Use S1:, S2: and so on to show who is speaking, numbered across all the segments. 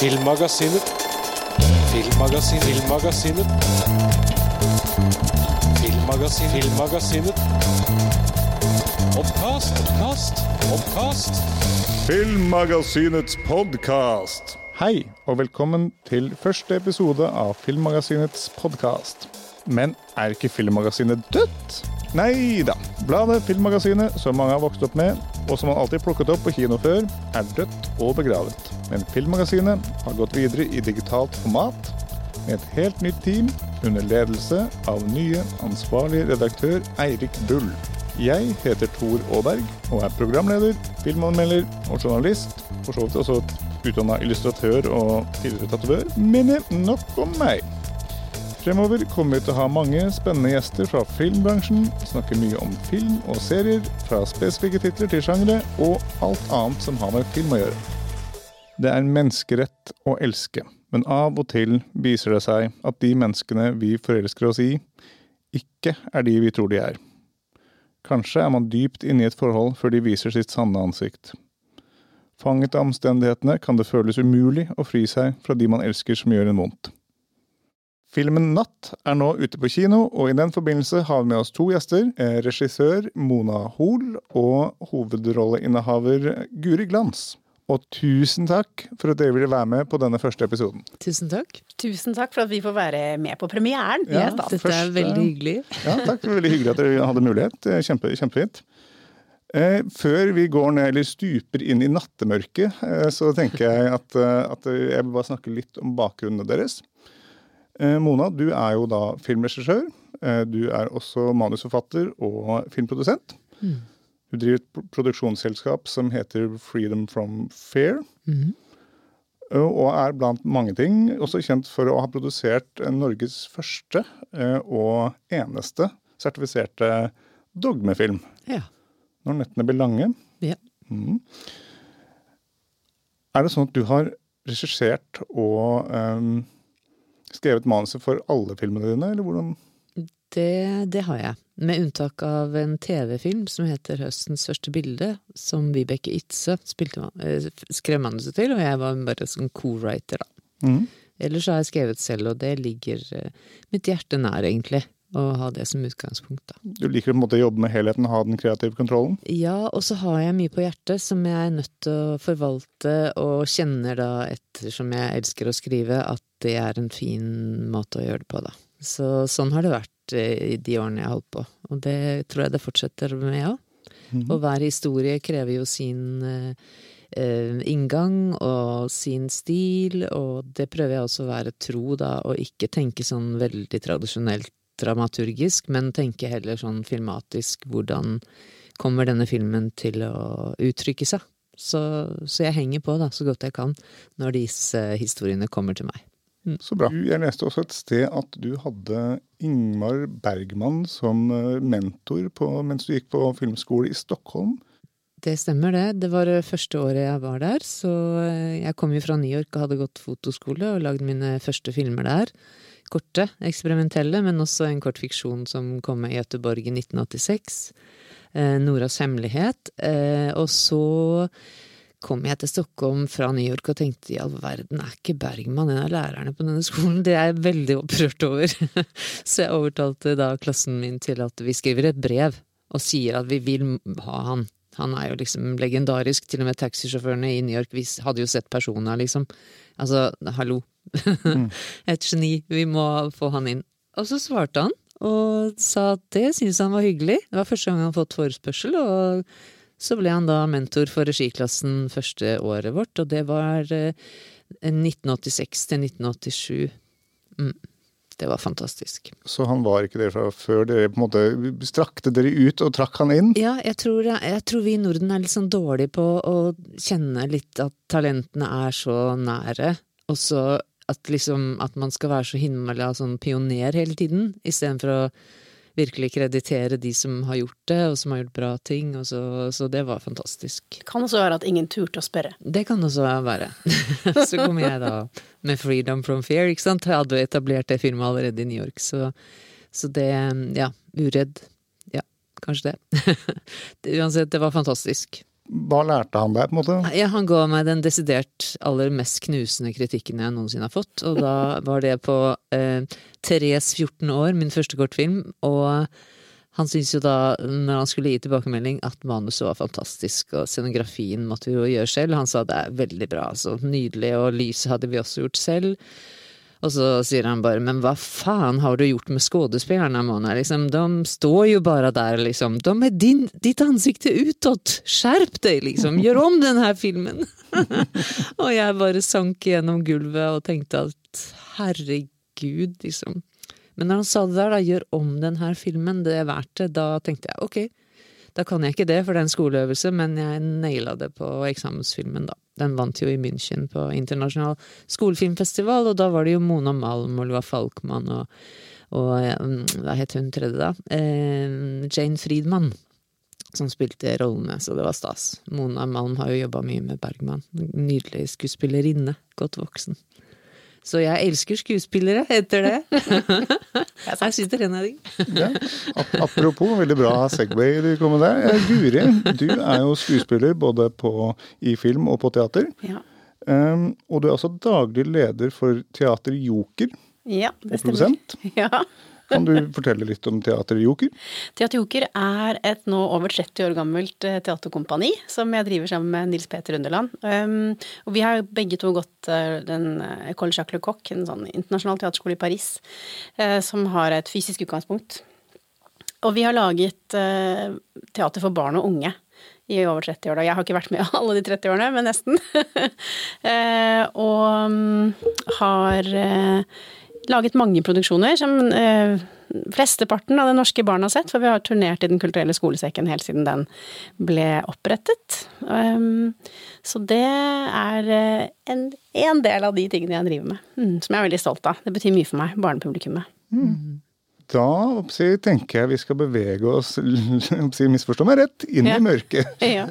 S1: Filmmagasinet. Filmmagasinet. Filmmagasinet. Filmmagasinet. Filmmagasinet. Oppkast, oppkast, oppkast.
S2: Filmmagasinets podkast. Hei, og velkommen til første episode av Filmmagasinets podkast. Men er ikke Filmmagasinet dødt? Nei da. Bladet Filmmagasinet, som mange har vokst opp med, og som han alltid plukket opp på kino før, er dødt og begravet. Men Filmmagasinet har gått videre i digitalt format med et helt nytt team under ledelse av nye ansvarlig redaktør Eirik Bull. Jeg heter Tor Aaberg og er programleder, filmanmelder og journalist. For så vidt også utdanna illustratør og tidligere tatovør. Men nok om meg. Fremover kommer vi til å ha mange spennende gjester fra filmbransjen, snakke mye om film og serier, fra spesifikke titler til sjangre, og alt annet som har med film å gjøre. Det er en menneskerett å elske, men av og til viser det seg at de menneskene vi forelsker oss i, ikke er de vi tror de er. Kanskje er man dypt inne i et forhold før de viser sitt sanne ansikt. Fanget av omstendighetene kan det føles umulig å fri seg fra de man elsker som gjør en vondt. Filmen Natt er nå ute på kino, og i den forbindelse har vi med oss to gjester. Eh, regissør Mona Hoel og hovedrolleinnehaver Guri Glans. Og tusen takk for at dere ville være med på denne første episoden.
S3: Tusen takk.
S4: Tusen takk for at vi får være med på premieren.
S3: Ja,
S4: Yes,
S3: dette
S2: først,
S3: er veldig hyggelig.
S2: Ja, takk. Det var veldig hyggelig at dere hadde mulighet. Er Kjempe, kjempefint. Eh, før vi går ned, eller stuper inn i nattemørket, eh, så tenker jeg at, eh, at jeg vil bare snakke litt om bakgrunnene deres. Eh, Mona, du er jo da filmregissør. Eh, du er også manusforfatter og filmprodusent. Du driver et produksjonsselskap som heter Freedom from Fear.
S3: Mm.
S2: Og er blant mange ting også kjent for å ha produsert eh, Norges første eh, og eneste sertifiserte dogmefilm.
S3: Ja.
S2: Når nettene blir lange.
S3: Ja.
S2: Mm. Er det sånn at du har regissert og ehm, skrevet manuset for alle filmene dine, eller hvordan?
S3: Det, det har jeg. Med unntak av en TV-film som heter Høstens første bilde, som Vibeke Itze spilte, eh, skrev manuset til, og jeg var bare sånn co-writer, da.
S2: Mm.
S3: Ellers har jeg skrevet selv, og det ligger eh, mitt hjerte nær, egentlig. Å ha det som utgangspunkt, da.
S2: Du liker på en måte å jobbe med helheten, ha den kreative kontrollen?
S3: Ja, og så har jeg mye på hjertet som jeg er nødt til å forvalte, og kjenner da, ettersom jeg elsker å skrive, at det er en fin måte å gjøre det på, da. Så sånn har det vært eh, i de årene jeg har holdt på, og det tror jeg det fortsetter med òg. Og hver historie krever jo sin eh, eh, inngang og sin stil, og det prøver jeg også å være tro, da, og ikke tenke sånn veldig tradisjonelt dramaturgisk, men tenke heller sånn filmatisk hvordan kommer denne filmen til å uttrykke seg. Så, så jeg henger på da, så godt jeg kan når disse historiene kommer til meg.
S2: Så bra. Jeg leste også et sted at du hadde Ingmar Bergman som eh, mentor på, mens du gikk på filmskole i Stockholm.
S3: Det stemmer det. Det var det første året jeg var der. Så eh, jeg kom jo fra New York og hadde gått fotoskole og lagd mine første filmer der. Korte, eksperimentelle, men også en kort fiksjon som kom med i Göteborg i 1986. Eh, Noras hemmelighet. Eh, og så kom jeg til Stockholm fra New York og tenkte i all verden, er ikke Bergman en av lærerne på denne skolen? Det er jeg veldig opprørt over. så jeg overtalte da klassen min til at vi skriver et brev og sier at vi vil ha han. Han er jo liksom legendarisk. Til og med taxisjåførene i New York vi hadde jo sett personer, liksom. Altså, hallo. Et geni. Vi må få han inn. Og så svarte han, og sa at det syntes han var hyggelig. Det var første gang han hadde fått forespørsel, og så ble han da mentor for regiklassen første året vårt, og det var eh, 1986 til 1987. Mm. Det var fantastisk.
S2: Så han var ikke der fra før dere på en måte strakte dere ut og trakk han inn?
S3: Ja, jeg tror, jeg tror vi i Norden er litt sånn dårlige på å kjenne litt at talentene er så nære, og så at liksom at man skal være så himla sånn pioner hele tiden, istedenfor å virkelig kreditere de som har gjort det, og som har gjort bra ting, og så, så det var fantastisk.
S4: Det Kan også være at ingen turte å spørre.
S3: Det kan også være. så kom jeg da med 'Freedom from Fear', ikke sant. Jeg hadde etablert det firmaet allerede i New York, så, så det Ja, uredd. Ja, kanskje det. det. Uansett, det var fantastisk.
S2: Hva lærte han deg, på en måte?
S3: Ja, han ga meg den desidert aller mest knusende kritikken jeg noensinne har fått. Og da var det på eh, Therese 14 år, min første kortfilm. Og han syntes jo da, når han skulle gi tilbakemelding, at manuset var fantastisk, og scenografien måtte vi jo gjøre selv. Han sa det er veldig bra, altså. Nydelig, og lyset hadde vi også gjort selv. Og så sier han bare 'men hva faen har du gjort med skuespillerne, Mona', liksom, de står jo bare der, liksom, de er din, ditt ansikte utad! skjerp deg, liksom, gjør om den her filmen! og jeg bare sank gjennom gulvet og tenkte at herregud, liksom. Men når han sa det der, da, gjør om den her filmen, det er verdt det, da tenkte jeg ok, da kan jeg ikke det, for det er en skoleøvelse, men jeg naila det på eksamensfilmen, da. Den vant jo i München på internasjonal skolefilmfestival, og da var det jo Mona Malm og Lua Falkmann og, og hva het hun tredje, da? Eh, Jane Friedman. Som spilte rollene, så det var stas. Mona Malm har jo jobba mye med Bergman. Nydelig skuespillerinne. Godt voksen. Så jeg elsker skuespillere etter det. Her sitter en av de.
S2: ja. Apropos, veldig bra Segway du kom med der. Guri, du er jo skuespiller både på, i film og på teater.
S4: Ja.
S2: Um, og du er også daglig leder for Teater Joker.
S4: Ja, det stemmer.
S2: og produsent.
S4: Ja.
S2: Kan du fortelle litt om Teater Joker?
S4: Teater Joker er et nå over 30 år gammelt eh, teaterkompani som jeg driver sammen med Nils Peter Underland. Um, og vi har begge to gått uh, den École Jacques Le Coq, en sånn internasjonal teaterskole i Paris, uh, som har et fysisk utgangspunkt. Og vi har laget uh, teater for barn og unge i over 30 år. Da. Jeg har ikke vært med alle de 30 årene, men nesten. og um, har laget mange produksjoner som eh, flesteparten av det norske barn har sett, for vi har turnert i Den kulturelle skolesekken helt siden den ble opprettet. Um, så det er eh, en, en, del av de tingene jeg driver med, mm, som jeg er veldig stolt av. Det betyr mye for meg, barnepublikummet. Mm.
S2: Da oppsi, tenker jeg vi skal bevege oss, oppsi, misforstå meg rett, inn ja. i mørket. Ja.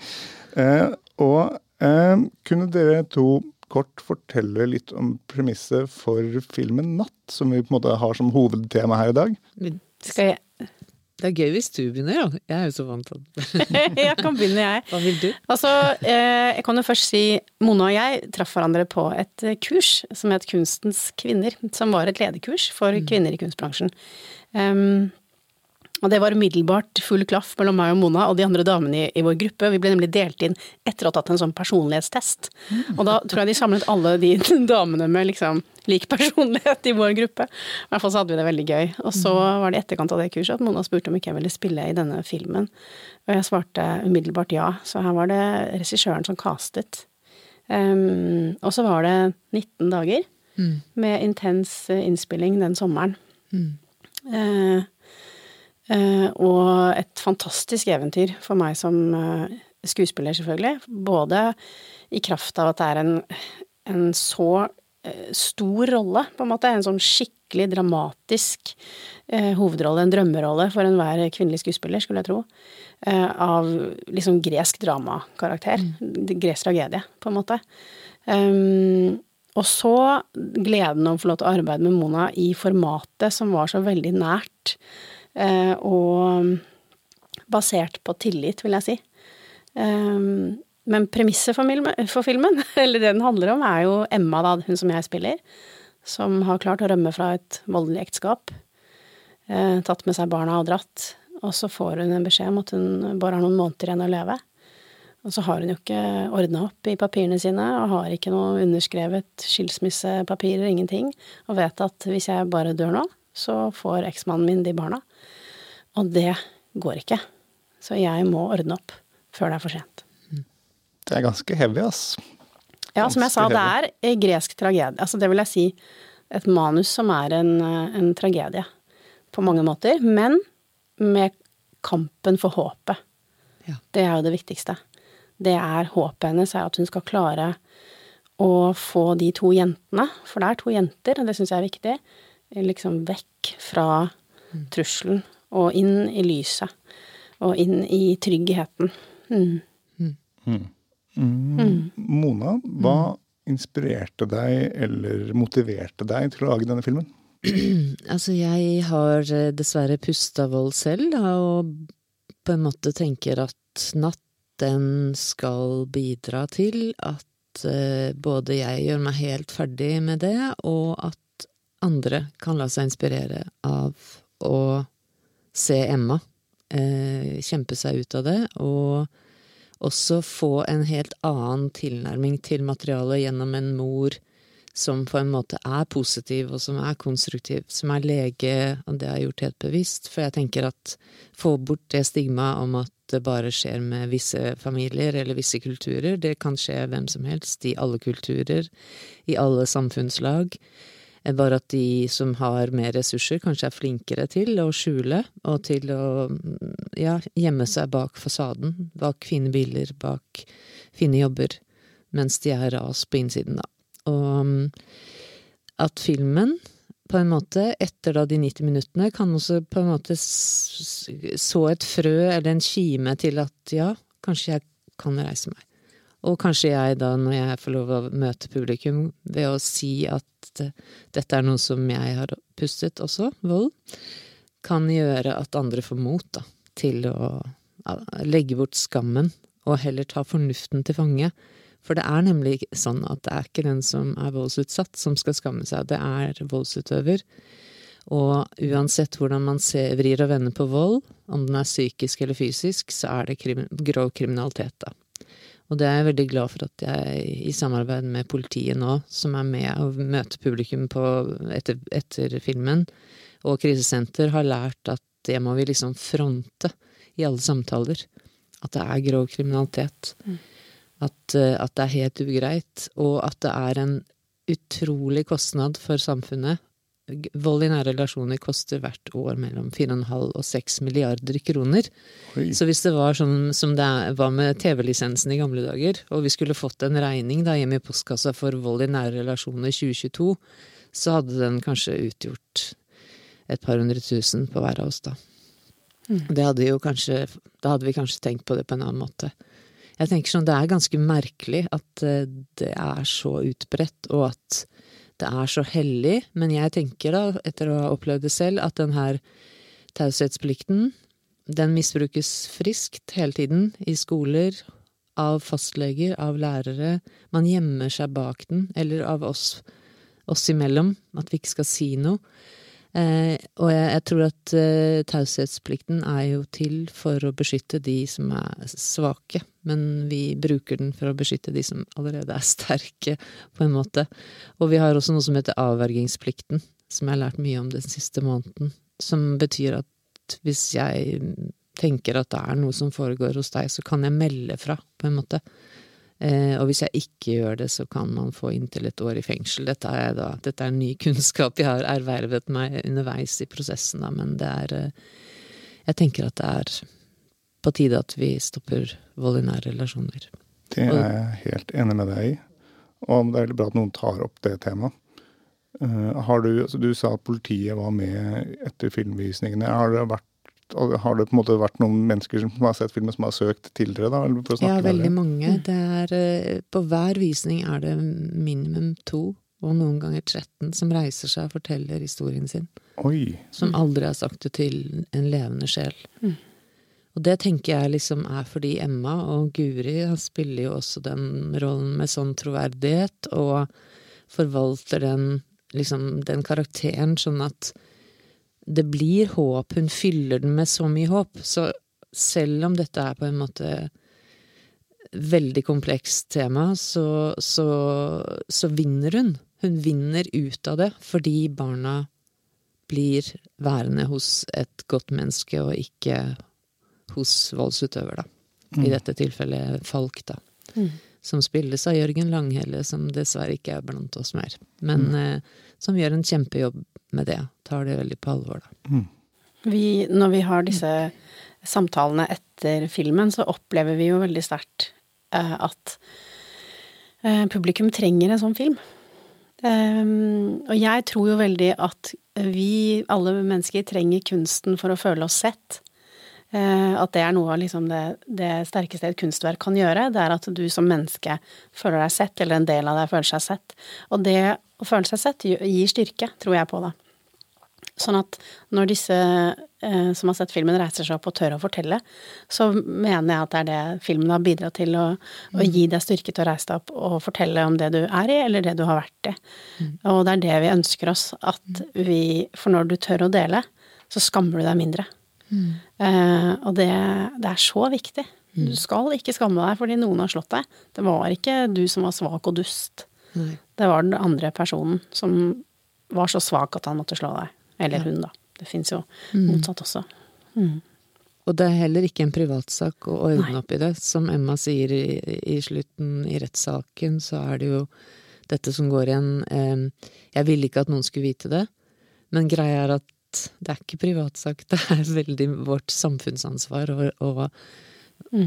S2: eh, og eh, kunne dere to kort fortelle litt om premisset for filmen 'Natt', som vi på en måte har som hovedtema her i dag?
S4: Skal jeg
S3: det er gøy hvis du begynner, da. Jeg er jo så vant til det.
S4: jeg kan begynne, jeg.
S3: Hva vil du?
S4: Altså, eh, jeg kan jo først si Mona og jeg traff hverandre på et kurs som het Kunstens kvinner. Som var et lederkurs for mm. kvinner i kunstbransjen. Um, og det var umiddelbart full klaff mellom meg og Mona og de andre damene i, i, vår gruppe. Vi ble nemlig delt inn etter å ha tatt en sånn personlighetstest. Og da tror jeg de samlet alle de damene med liksom lik personlighet i vår gruppe. I hvert fall så hadde vi det veldig gøy. Og så var det i etterkant av det kurset at Mona spurte om ikke jeg ville spille i denne filmen. Og jeg svarte umiddelbart ja. Så her var det regissøren som castet. Um, og så var det 19 dager mm. med intens innspilling den sommeren. Mm. Eh, og et fantastisk eventyr for meg som eh, skuespiller, selvfølgelig. Både i kraft av at det er en, en så eh, stor rolle, på en måte. En sånn skikkelig dramatisk eh, hovedrolle, en drømmerolle for enhver kvinnelig skuespiller, skulle jeg tro. Eh, av liksom gresk dramakarakter. Mm. Gresk tragedie, på en måte. Um, og så gleden av å få lov til å arbeide med Mona i formatet som var så veldig nært Eh, og basert på tillit, vil jeg si. Eh, men premisset for, filmen, eller det den handler om, er jo Emma, da, hun som jeg spiller, som har klart å rømme fra et voldelig ekteskap. Eh, tatt med seg barna og dratt. Og så får hun en beskjed om at hun bare har noen måneder igjen å leve. Og så har hun jo ikke ordna opp i papirene sine, og har ikke noe underskrevet skilsmissepapirer, ingenting, og vet at hvis jeg bare dør nå, så får eksmannen min de barna. Og det går ikke. Så jeg må ordne opp før det er for sent.
S2: Det er ganske heavy, ass.
S4: Ja, som jeg sa, det er en gresk tragedie. Altså det vil jeg si et manus som er en, en tragedie på mange måter. Men med kampen for håpet. Ja. Det er jo det viktigste. Det er håpet hennes, er at hun skal klare å få de to jentene, for det er to jenter, og det syns jeg er viktig, liksom vekk fra trusselen og inn i lyset. Og inn i tryggheten. Mm.
S2: Mm. Mm. Mona, hva inspirerte deg eller motiverte deg til å lage denne filmen?
S3: altså, jeg har eh, dessverre pusta vold selv, og på en måte tenker at natt den skal bidra til at eh, både jeg gjør meg helt ferdig med det, og at andre kan la seg inspirere av å se Emma eh, kjempe seg ut av det, og også få en helt annen tilnærming til materialet gjennom en mor som på en måte er positiv, og som er konstruktiv, som er lege, og det har jeg gjort helt bevisst, for jeg tenker at få bort det stigmaet om at det bare skjer med visse familier eller visse kulturer, det kan skje hvem som helst, i alle kulturer, i alle samfunnslag. Bare at de som har mer ressurser, kanskje er flinkere til å skjule og til å ja, gjemme seg bak fasaden, bak fine biler, bak fine jobber, mens de er ras på innsiden, da. Og at filmen på en måte, etter da de 90 minuttene, kan også på en måte så et frø eller en kime til at ja, kanskje jeg kan reise meg. Og kanskje jeg da, når jeg får lov å møte publikum ved å si at dette er noe som jeg har pustet også, vold, kan gjøre at andre får mot da, til å legge bort skammen og heller ta fornuften til fange. For det er nemlig sånn at det er ikke den som er voldsutsatt som skal skamme seg, det er voldsutøver. Og uansett hvordan man ser, vrir og vender på vold, om den er psykisk eller fysisk, så er det krim, grov kriminalitet, da. Og det er jeg veldig glad for at jeg, i samarbeid med politiet nå, som er med og møter publikum på, etter, etter filmen, og krisesenter, har lært at det må vi liksom fronte i alle samtaler. At det er grov kriminalitet. Mm. At, eh, at, det er helt ugreit, og at det er en utrolig kostnad for samfunnet. Vold i nære relasjoner koster hvert år mellom 4,5 og 6 milliarder kroner. Oi. Så hvis det var sånn som det var med TV-lisensen i gamle dager, og vi skulle fått en regning da hjemme i postkassa for vold i nære relasjoner 2022, så hadde den kanskje utgjort et par hundre tusen på hver av oss, da. Mm. Det hadde jo kanskje, da hadde vi kanskje tenkt på det på en annen måte. Jeg tenker sånn, det er ganske merkelig at eh, det er så utbredt, og at det er så hellig, men jeg tenker da, etter å ha opplevd det selv, at den her taushetsplikten, den misbrukes friskt hele tiden, i skoler, av fastleger, av lærere. Man gjemmer seg bak den, eller av oss, oss imellom, at vi ikke skal si noe. Eh, og jeg, jeg, tror at eh, taushetsplikten er jo til for å beskytte de som er svake, men vi bruker den for å beskytte de som allerede er sterke, på en måte. Og vi har også noe som heter avvergingsplikten, som jeg har lært mye om den siste måneden, som betyr at hvis jeg tenker at det er noe som foregår hos deg, så kan jeg melde fra, på en måte. Eh, og hvis jeg ikke gjør det, så kan man få inntil et år i fengsel. Dette er, da, dette er ny kunnskap jeg har ervervet meg underveis i prosessen, da, men det er eh, Jeg tenker at det er på tide at vi stopper vold i nære relasjoner.
S2: Det er jeg helt enig med deg i. Og det er veldig bra at noen tar opp det temaet. Uh, du, altså du, sa at politiet var med etter filmvisningene. Har det vært har det på en måte vært noen mennesker som har sett filmen, som har søkt tidligere? da?
S3: ja, veldig mange. Er, eh, på hver visning er det minimum to, og noen ganger 13, som reiser seg og forteller historien sin.
S2: Oi.
S3: Som aldri har sagt det til en levende sjel. Mm. Og det tenker jeg liksom er fordi Emma og Guri spiller jo også den rollen med sånn troverdighet, og forvalter den, liksom, den karakteren sånn at det blir håp. Hun fyller den med så mye håp. Så selv om dette er på en måte veldig komplekst tema, så, så, så vinner hun. Hun vinner ut av det fordi barna blir værende hos et godt menneske, og ikke hos voldsutøver, da. Mm. I dette tilfellet Falk, da. Mm. Som spilles av Jørgen Langhelle, som dessverre ikke er blant oss mer. Men mm. eh, som gjør en kjempejobb med det. Tar det veldig på alvor, da. Mm.
S4: Vi, når vi har disse samtalene etter filmen, så opplever vi jo veldig sterkt eh, at eh, publikum trenger en sånn film. Um, og jeg tror jo veldig at vi, alle mennesker, trenger kunsten for å føle oss sett. Uh, at det er noe av liksom det, det, sterkeste et kunstverk kan gjøre. Det er at du som menneske føler deg sett, eller en del av deg føler seg sett. Og det å føle seg sett gir styrke, tror jeg på, da. Sånn at når disse eh, som har sett filmen reiser seg opp og tør å fortelle, så mener jeg at det er det filmen har bidratt til å, å gi deg styrke til å reise deg opp og fortelle om det du er i, eller det du har vært i. Og det er det vi ønsker oss, at vi For når du tør å dele, så skammer du deg mindre. Eh, og det, det er så viktig. Du skal ikke skamme deg fordi noen har slått deg. Det var ikke du som var svak og dust.
S3: Nei.
S4: Det var den andre personen som var så svak at han måtte slå deg. Eller hun, da. Det fins jo motsatt også.
S3: Og det er heller ikke en privatsak å ordne
S4: Nei.
S3: opp i det. Som Emma sier i, i slutten i rettssaken, så er det jo dette som går igjen eh, Jeg ville ikke at noen skulle vite det, men greia er at det er ikke privatsak. Det er veldig vårt samfunnsansvar å, å,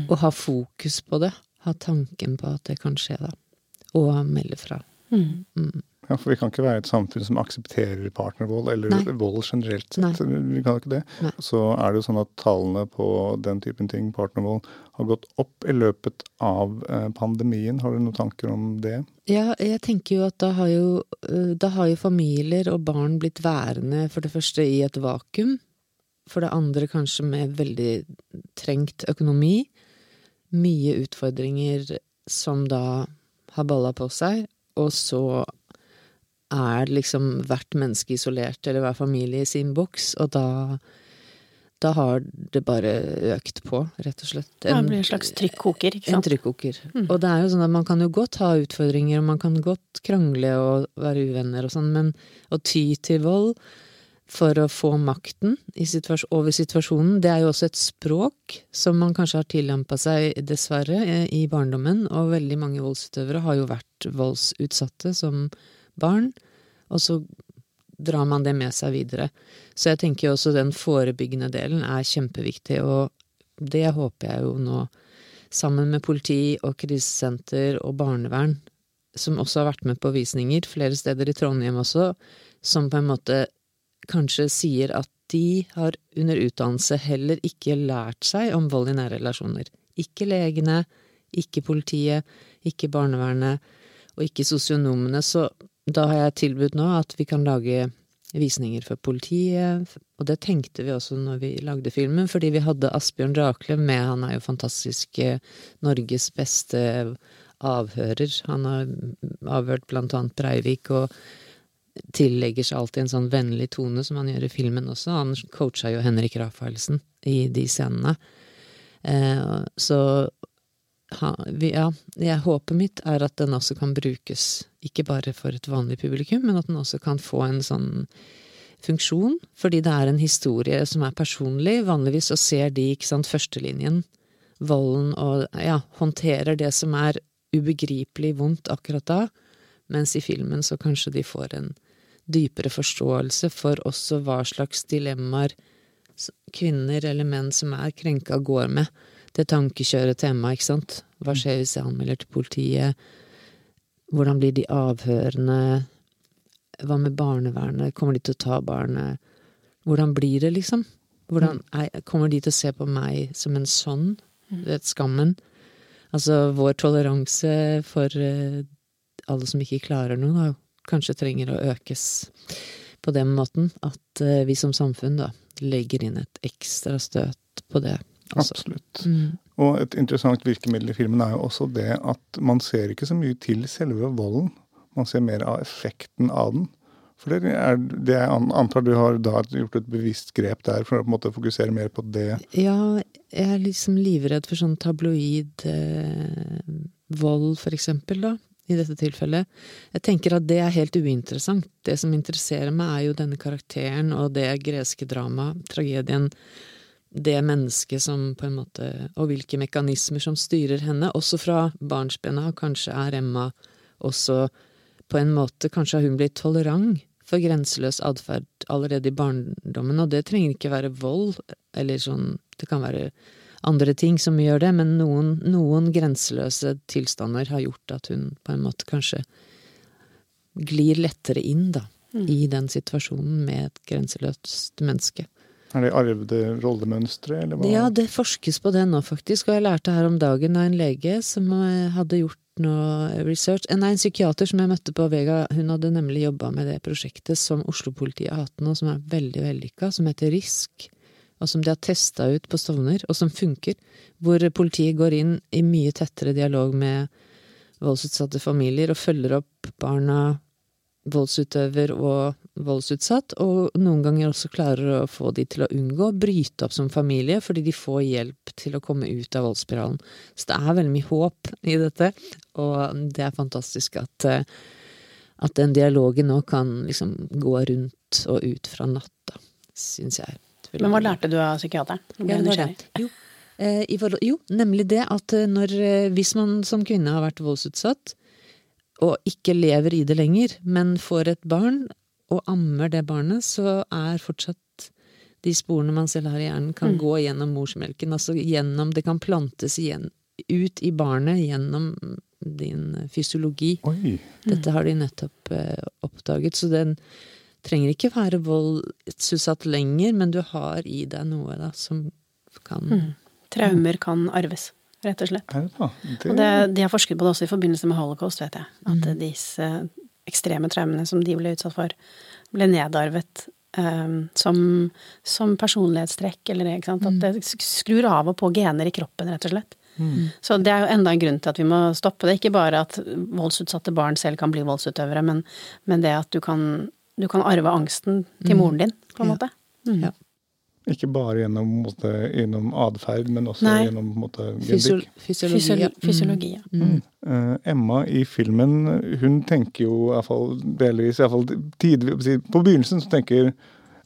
S3: å ha fokus på det. Ha tanken på at det kan skje, da. Og melde fra.
S2: Ja, For vi kan ikke være et samfunn som aksepterer partnervold, eller
S3: Nei.
S2: vold generelt sett.
S3: Nei.
S2: Vi kan ikke det.
S3: Nei.
S2: Så er det jo sånn at tallene på den typen ting, partnervold, har gått opp i løpet av eh, pandemien. Har du noen tanker om det?
S3: Ja, jeg tenker jo at da har jo, øh, da har jo familier og barn blitt værende for det første i et vakuum. For det andre kanskje med veldig trengt økonomi. Mye utfordringer som da har balla på seg. Og så er liksom hvert menneske isolert, eller hver familie i sin boks. Og da, da har det bare økt på, rett og slett.
S4: Det blir en slags trykkoker, ikke sant?
S3: En
S4: trykkoker.
S3: trykkoker. Og det er jo sånn at man kan jo godt ha utfordringer, og man kan godt krangle og være uvenner og sånn, men å ty til vold for å få makten i situas over situasjonen, det er jo også et språk som man kanskje har tillampa seg, dessverre, i barndommen. Og veldig mange voldsutøvere har jo vært voldsutsatte som barn, og så drar man det med seg videre. Så jeg tenker jo også den forebyggende delen er kjempeviktig, og det håper jeg jo nå sammen med politi og krisesenter og barnevern, som også har vært med på visninger flere steder i Trondheim også, som på en måte kanskje sier at de har under utdannelse heller ikke lært seg om vold i nære relasjoner. Ikke legene, ikke politiet, ikke barnevernet og ikke sosionomene. Så da har jeg tilbudt nå at vi kan lage visninger for politiet, og det tenkte vi også når vi lagde filmen, fordi vi hadde Asbjørn Rakle med, han er jo fantastisk eh, Norges beste avhører. Han har avhørt blant annet Breivik, og tillegger seg alltid en sånn vennlig tone, som han gjør i filmen også. Han coacha jo Henrik Rafaelsen i de scenene. Eh, så ha, ja, jeg, håpet mitt er at den også kan brukes, ikke bare for et vanlig publikum, men at den også kan få en sånn funksjon, fordi det er en historie som er personlig. Vanligvis så ser de, ikke sant, førstelinjen, volden og ja, håndterer det som er ubegripelig vondt akkurat da, mens i filmen så kanskje de får en dypere forståelse for også hva slags dilemmaer kvinner eller menn som er krenka, går med. Det tankekjøret Emma, ikke sant. Hva skjer hvis jeg anmelder til politiet? Hvordan blir de avhørende? Hva med barnevernet? Kommer de til å ta barnet? Hvordan blir det, liksom? Hvordan er, kommer de til å se på meg som en sånn? Du vet, skammen. Altså, vår toleranse for eh, alle som ikke klarer noe, kanskje trenger å økes på den måten at eh, vi som samfunn da legger inn et ekstra støt på det. Også.
S2: Absolutt.
S3: Mm.
S2: Og et interessant virkemiddel i filmen er jo også det at man ser ikke så mye til selve volden. Man ser mer av effekten av den. For det er det jeg antar du har da gjort et bevisst grep der for å på en måte fokusere mer på det.
S3: Ja, jeg er liksom livredd for sånn tabloid eh, vold, for eksempel, da. I dette tilfellet. Jeg tenker at det er helt uinteressant. Det som interesserer meg, er jo denne karakteren og det greske dramaet, tragedien. Det mennesket som på en måte Og hvilke mekanismer som styrer henne, også fra barnsbena. Kanskje er Emma også på en måte Kanskje har hun blitt tolerant for grenseløs atferd allerede i barndommen, og det trenger ikke være vold, eller sånn Det kan være andre ting som gjør det, men noen, noen grenseløse tilstander har gjort at hun på en måte kanskje glir lettere inn, da, i den situasjonen med et grenseløst menneske.
S2: Er det arvede rollemønstre, eller hva?
S3: Ja, det forskes på det nå, faktisk. Og jeg lærte her om dagen av en lege som eh, hadde gjort noe research Nei, en psykiater som jeg møtte på Vega, hun hadde nemlig jobba med det prosjektet som Oslo-politiet har hatt nå, som er veldig vellykka, som heter RISK. Og som de har testa ut på Stovner, og som funker. Hvor politiet går inn i mye tettere dialog med voldsutsatte familier og følger opp barna, voldsutøver og voldsutsatt, og noen ganger også klarer å få de til å unngå å bryte opp som familie, fordi de får hjelp til å komme ut av voldsspiralen. Så det er veldig mye håp i dette, og det er fantastisk at, eh, at den dialogen nå kan liksom gå rundt og ut fra natta, syns jeg.
S4: Men hva lærte du av psykiateren?
S3: Ja, det. Jo. Eh, forhold, jo, nemlig det at eh, når, hvis man som kvinne har vært voldsutsatt, og ikke lever i det lenger, men får et barn og ammer det barnet, så er fortsatt de sporene man selv har i hjernen, kan
S4: Mm.
S3: gå gjennom morsmelken. Altså gjennom Det kan plantes igjen ut i barnet gjennom din fysiologi.
S2: Oi.
S3: Dette har de nettopp eh, oppdaget, så den trenger ikke være voldsutsatt lenger, men du har i deg noe da som kan
S4: Mm. Traumer kan arves, rett og slett.
S2: Er det da? Det,
S4: Og det, de har forsket på det også i forbindelse med holocaust, vet jeg. At
S3: Mm.
S4: disse ekstreme traumene som de ble utsatt for, ble nedarvet um, som, som personlighetstrekk, eller ikke sant.
S3: Mm.
S4: At det skrur av og på gener i kroppen, rett og slett.
S2: Mm.
S4: Så det er jo enda en grunn til at vi må stoppe det. Ikke bare at voldsutsatte barn selv kan bli voldsutøvere, men, men det at du kan, du kan arve angsten til
S3: Mm.
S4: moren din, på en måte. Mm.
S3: Ja.
S2: Ikke bare gjennom, måte, gjennom atferd, men også
S4: Nei.
S2: gjennom måte,
S3: Fysiol
S2: genetikk.
S3: fysiologi.
S4: Fysiolo
S3: ja. Mm. Mm.
S2: Uh, Emma i filmen, hun tenker jo iallfall delvis iallfall tidlig, På begynnelsen så tenker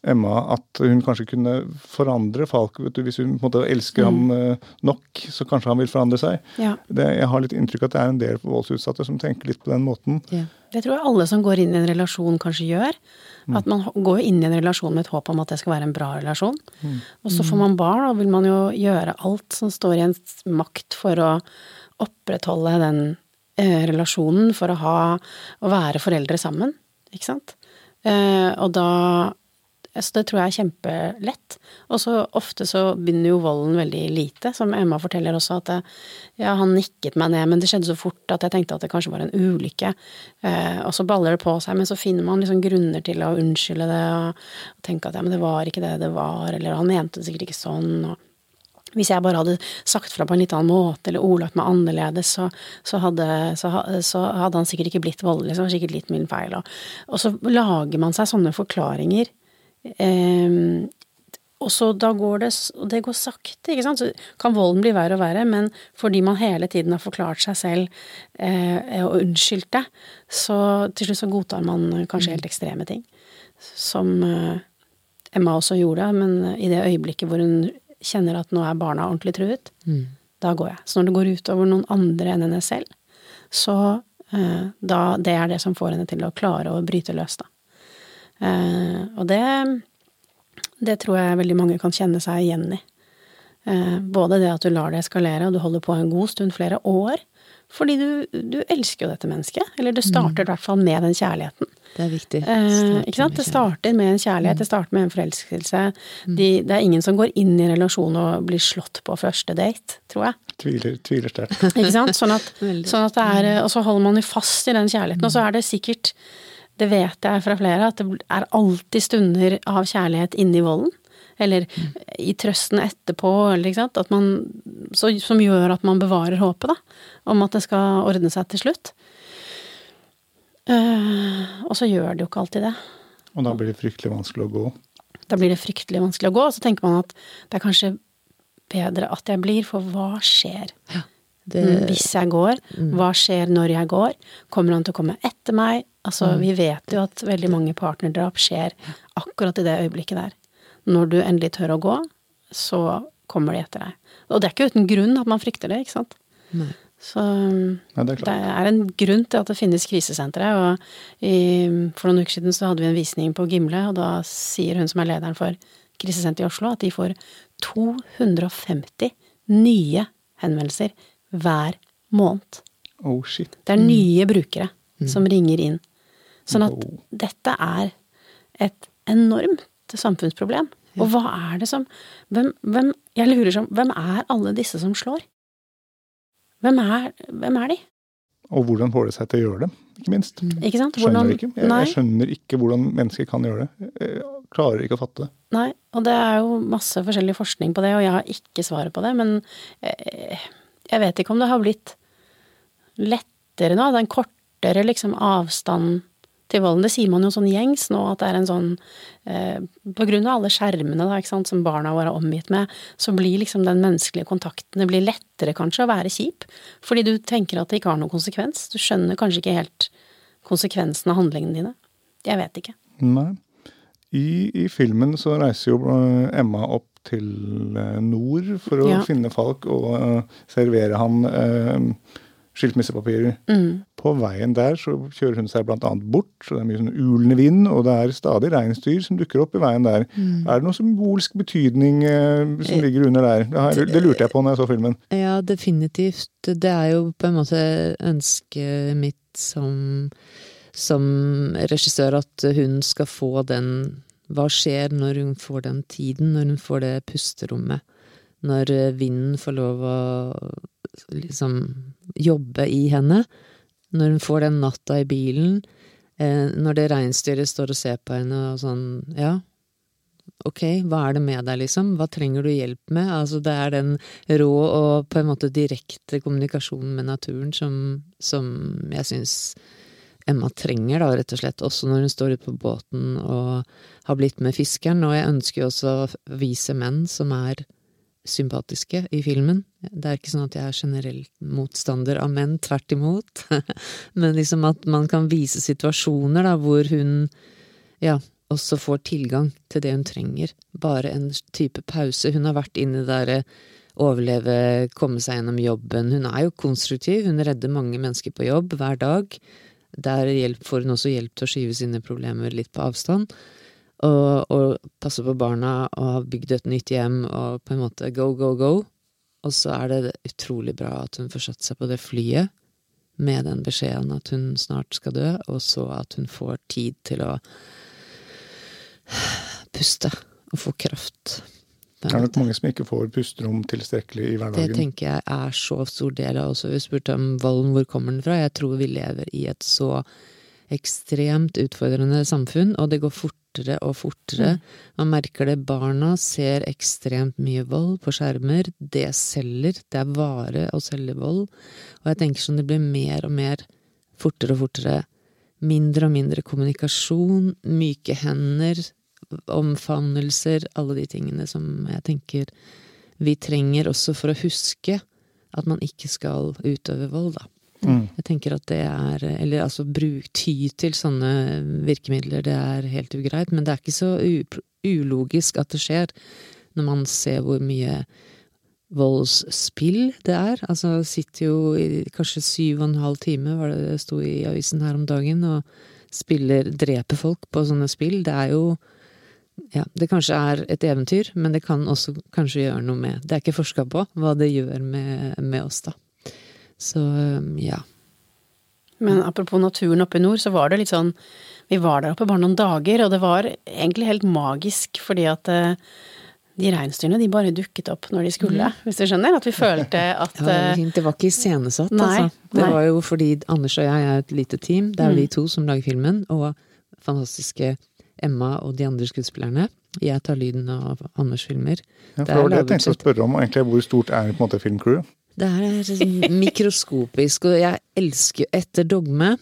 S2: Emma at hun kanskje kunne forandre Falk. Vet du, hvis hun på en måte elsker ham eh, nok, så kanskje han vil forandre seg.
S4: ja.
S2: Det, jeg har litt inntrykk av at det er en del voldsutsatte som tenker litt på den måten.
S3: Ja.
S4: Det tror jeg alle som går inn i en relasjon kanskje gjør.
S2: Mm.
S4: At man går inn i en relasjon med et håp om at det skal være en bra relasjon.
S2: Mm.
S4: Og så får man barn, og vil man jo gjøre alt som står i ens makt for å opprettholde den eh, relasjonen, for å ha å være foreldre sammen. Ikke sant? Eh, og da Så det tror jeg er kjempelett. Og så ofte så begynner jo volden veldig lite, som Emma forteller også, at ja, han nikket meg ned, men det skjedde så fort at jeg tenkte at det kanskje var en ulykke. Eh, og så baller det på seg, men så finner man liksom grunner til å unnskylde det og, og tenke at ja, men det var ikke det det var, eller han mente det sikkert ikke sånn. og hvis jeg bare hadde sagt fra på en litt annen måte, eller ordlagt meg annerledes, så, så, hadde, så, så hadde han sikkert ikke blitt voldelig, så var det sikkert litt min feil. Og, og så lager man seg sånne forklaringer. Eh, og så da går det Og det går sakte, ikke sant. Så kan volden bli verre og verre, men fordi man hele tiden har forklart seg selv eh, og unnskyldt det, så til slutt så godtar man kanskje helt ekstreme ting. Som eh, Emma også gjorde, men i det øyeblikket hvor hun kjenner at nå er barna ordentlig truet,
S3: Mm.
S4: da går jeg. Så når det går utover noen andre enn henne selv, så eh, da det er det som får henne til å klare å bryte løs, da. Eh, og det det tror jeg veldig mange kan kjenne seg igjen i. Eh, både det at du lar det eskalere, og du holder på en god stund, flere år. Fordi du, du elsker jo dette mennesket. Eller det starter i hvert fall med den kjærligheten.
S3: Det er viktig.
S4: Eh, ikke sant? Det starter med en kjærlighet, det starter med en forelskelse. De, det er ingen som går inn i en relasjon og blir slått på første date, tror jeg.
S2: Tviler, tviler sterkt.
S4: Ikke sant? Sånn at, sånn at det er Og så holder man jo fast i den kjærligheten. Og så er det sikkert, det vet jeg fra flere, at det er alltid stunder av kjærlighet inni volden. Eller i trøsten etterpå, eller ikke sant. At man, så, som gjør at man bevarer håpet, da. Om at det skal ordne seg til slutt. Uh, og så gjør det jo ikke alltid det.
S2: Og da blir det fryktelig vanskelig å gå.
S4: Da blir det fryktelig vanskelig å gå, og så tenker man at det er kanskje bedre at jeg blir, for hva skjer?
S3: Det,
S4: Mm, Hvis jeg går, hva skjer når jeg går? Kommer han til å komme etter meg? Altså, vi vet jo at veldig mange partnerdrap skjer akkurat i det øyeblikket der. Når du endelig tør å gå, så kommer de etter deg. Og det er ikke uten grunn at man frykter det, ikke sant?
S3: Nei.
S4: Så
S2: Nei, det er
S4: det er en grunn til at det finnes krisesentre, og i, for noen uker siden så hadde vi en visning på Gimle, og da sier hun som er lederen for krisesenteret i Oslo, at de får 250 nye henvendelser hver måned.
S2: Oh shit.
S4: Det er nye brukere som ringer inn. Sånn at
S2: oh.
S4: dette er et enormt samfunnsproblem. Og hva er det som hvem, hvem Jeg lurer som Hvem er alle disse som slår? Hvem er, hvem er de?
S2: Og hvordan får det seg til å gjøre det, ikke minst.
S4: Ikke sant?
S2: Skjønner ikke. Jeg, jeg skjønner ikke hvordan mennesker kan gjøre det. Jeg klarer ikke å fatte det.
S4: Nei, og det er jo masse forskjellig forskning på det, og jeg har ikke svaret på det, men eh, jeg vet ikke om det har blitt lettere nå, det er en kortere liksom avstand til volden. Det sier man jo sånn gjengs nå, at det er en sånn eh, På grunn av alle skjermene da, sant, som barna våre er omgitt med, så blir liksom den menneskelige kontakten Det blir lettere kanskje å være kjip, fordi du tenker at det ikke har noen konsekvens. Du skjønner kanskje ikke helt konsekvensen av handlingene dine. Jeg vet ikke.
S2: Nei. I, I filmen så reiser jo eh, Emma opp til eh, nord for å
S4: Ja.
S2: finne Falk og eh, servere han eh, skilsmissepapirer.
S4: Mm.
S2: På veien der så kjører hun seg annet bort, så det er mye sånn ulende vind, og det er stadig reinsdyr som dukker opp i veien der.
S4: Mm.
S2: Er det noe symbolsk betydning eh, som ligger under der? Det, har, det lurte jeg på når jeg så filmen.
S3: Ja, definitivt. Det er jo på en måte ønsket mitt som, som regissør at hun skal få den Hva skjer når hun får den tiden, når hun får det pusterommet? Når eh, vinden får lov å liksom jobbe i henne? Når hun får den natta i bilen? Eh, når det reinsdyret står og ser på henne og sånn Ja, ok, hva er det med deg, liksom? Hva trenger du hjelp med? Altså, det er den rå og på en måte direkte kommunikasjonen med naturen som, som jeg syns Emma trenger, da, rett og slett. Også når hun står ute på båten og har blitt med fiskeren. Og jeg ønsker jo også å vise menn som er sympatiske i filmen. Det er ikke sånn at jeg er generelt motstander av menn, tvert imot. Men liksom at man kan vise situasjoner da, hvor hun ja, også får tilgang til det hun trenger. Bare en type pause. Hun har vært inne derre overleve, komme seg gjennom jobben. Hun er jo konstruktiv, hun redder mange mennesker på jobb hver dag. Der får hun også hjelp til å skyve sine problemer litt på avstand. Og, og passe på barna og ha bygd et nytt hjem og på en måte go, go, go. Og så er det utrolig bra at hun får satt seg på det flyet med den beskjeden at hun snart skal dø, og så at hun får tid til å puste og få kraft.
S2: Det er nok mange som ikke får pusterom tilstrekkelig i hverdagen.
S3: Det tenker jeg er så stor del av også. Vi spurte om volden, hvor kommer den fra? Jeg tror vi lever i et så ekstremt utfordrende samfunn, og det går fortere og fortere. Man merker det. Barna ser ekstremt mye vold på skjermer. Det selger. Det er vare å selge vold. Og jeg tenker sånn det blir mer og mer fortere og fortere. Mindre og mindre kommunikasjon, myke hender, omfavnelser, alle de tingene som jeg tenker vi trenger også for å huske at man ikke skal utøve vold, da.
S2: Mm.
S3: Jeg tenker at det er Eller altså bruk, ty til sånne virkemidler, det er helt ugreit. Men det er ikke så ulogisk at det skjer, når man ser hvor mye voldsspill det er. Altså sitter jo i kanskje syv og en halv time, var det det sto i avisen her om dagen, og spiller Dreper folk på sånne spill. Det er jo ja, det kanskje er et eventyr, men det kan også kanskje gjøre noe med Det er ikke forska på hva det gjør med, med oss, da. Så ja.
S4: Men apropos naturen oppe i nord, så var det litt sånn Vi var der oppe bare noen dager, og det var egentlig helt magisk fordi at eh, de reinsdyrene, de bare dukket opp når de skulle, hvis du skjønner? At vi følte at
S3: var,
S4: eh,
S3: det var ikke iscenesatt, altså. Det
S4: nei. Mm.
S3: var jo fordi Anders og jeg er et lite team. Det er jo vi to som lager filmen, og fantastiske Emma og de andre skuespillerne. Jeg tar lyden av Anders' filmer.
S2: Ja, for
S3: Det
S2: var det jeg tenkte å spørre om, egentlig, hvor stort er på en måte filmcrewet?
S3: Det er sånn mikroskopisk, og jeg elsker Etter dogme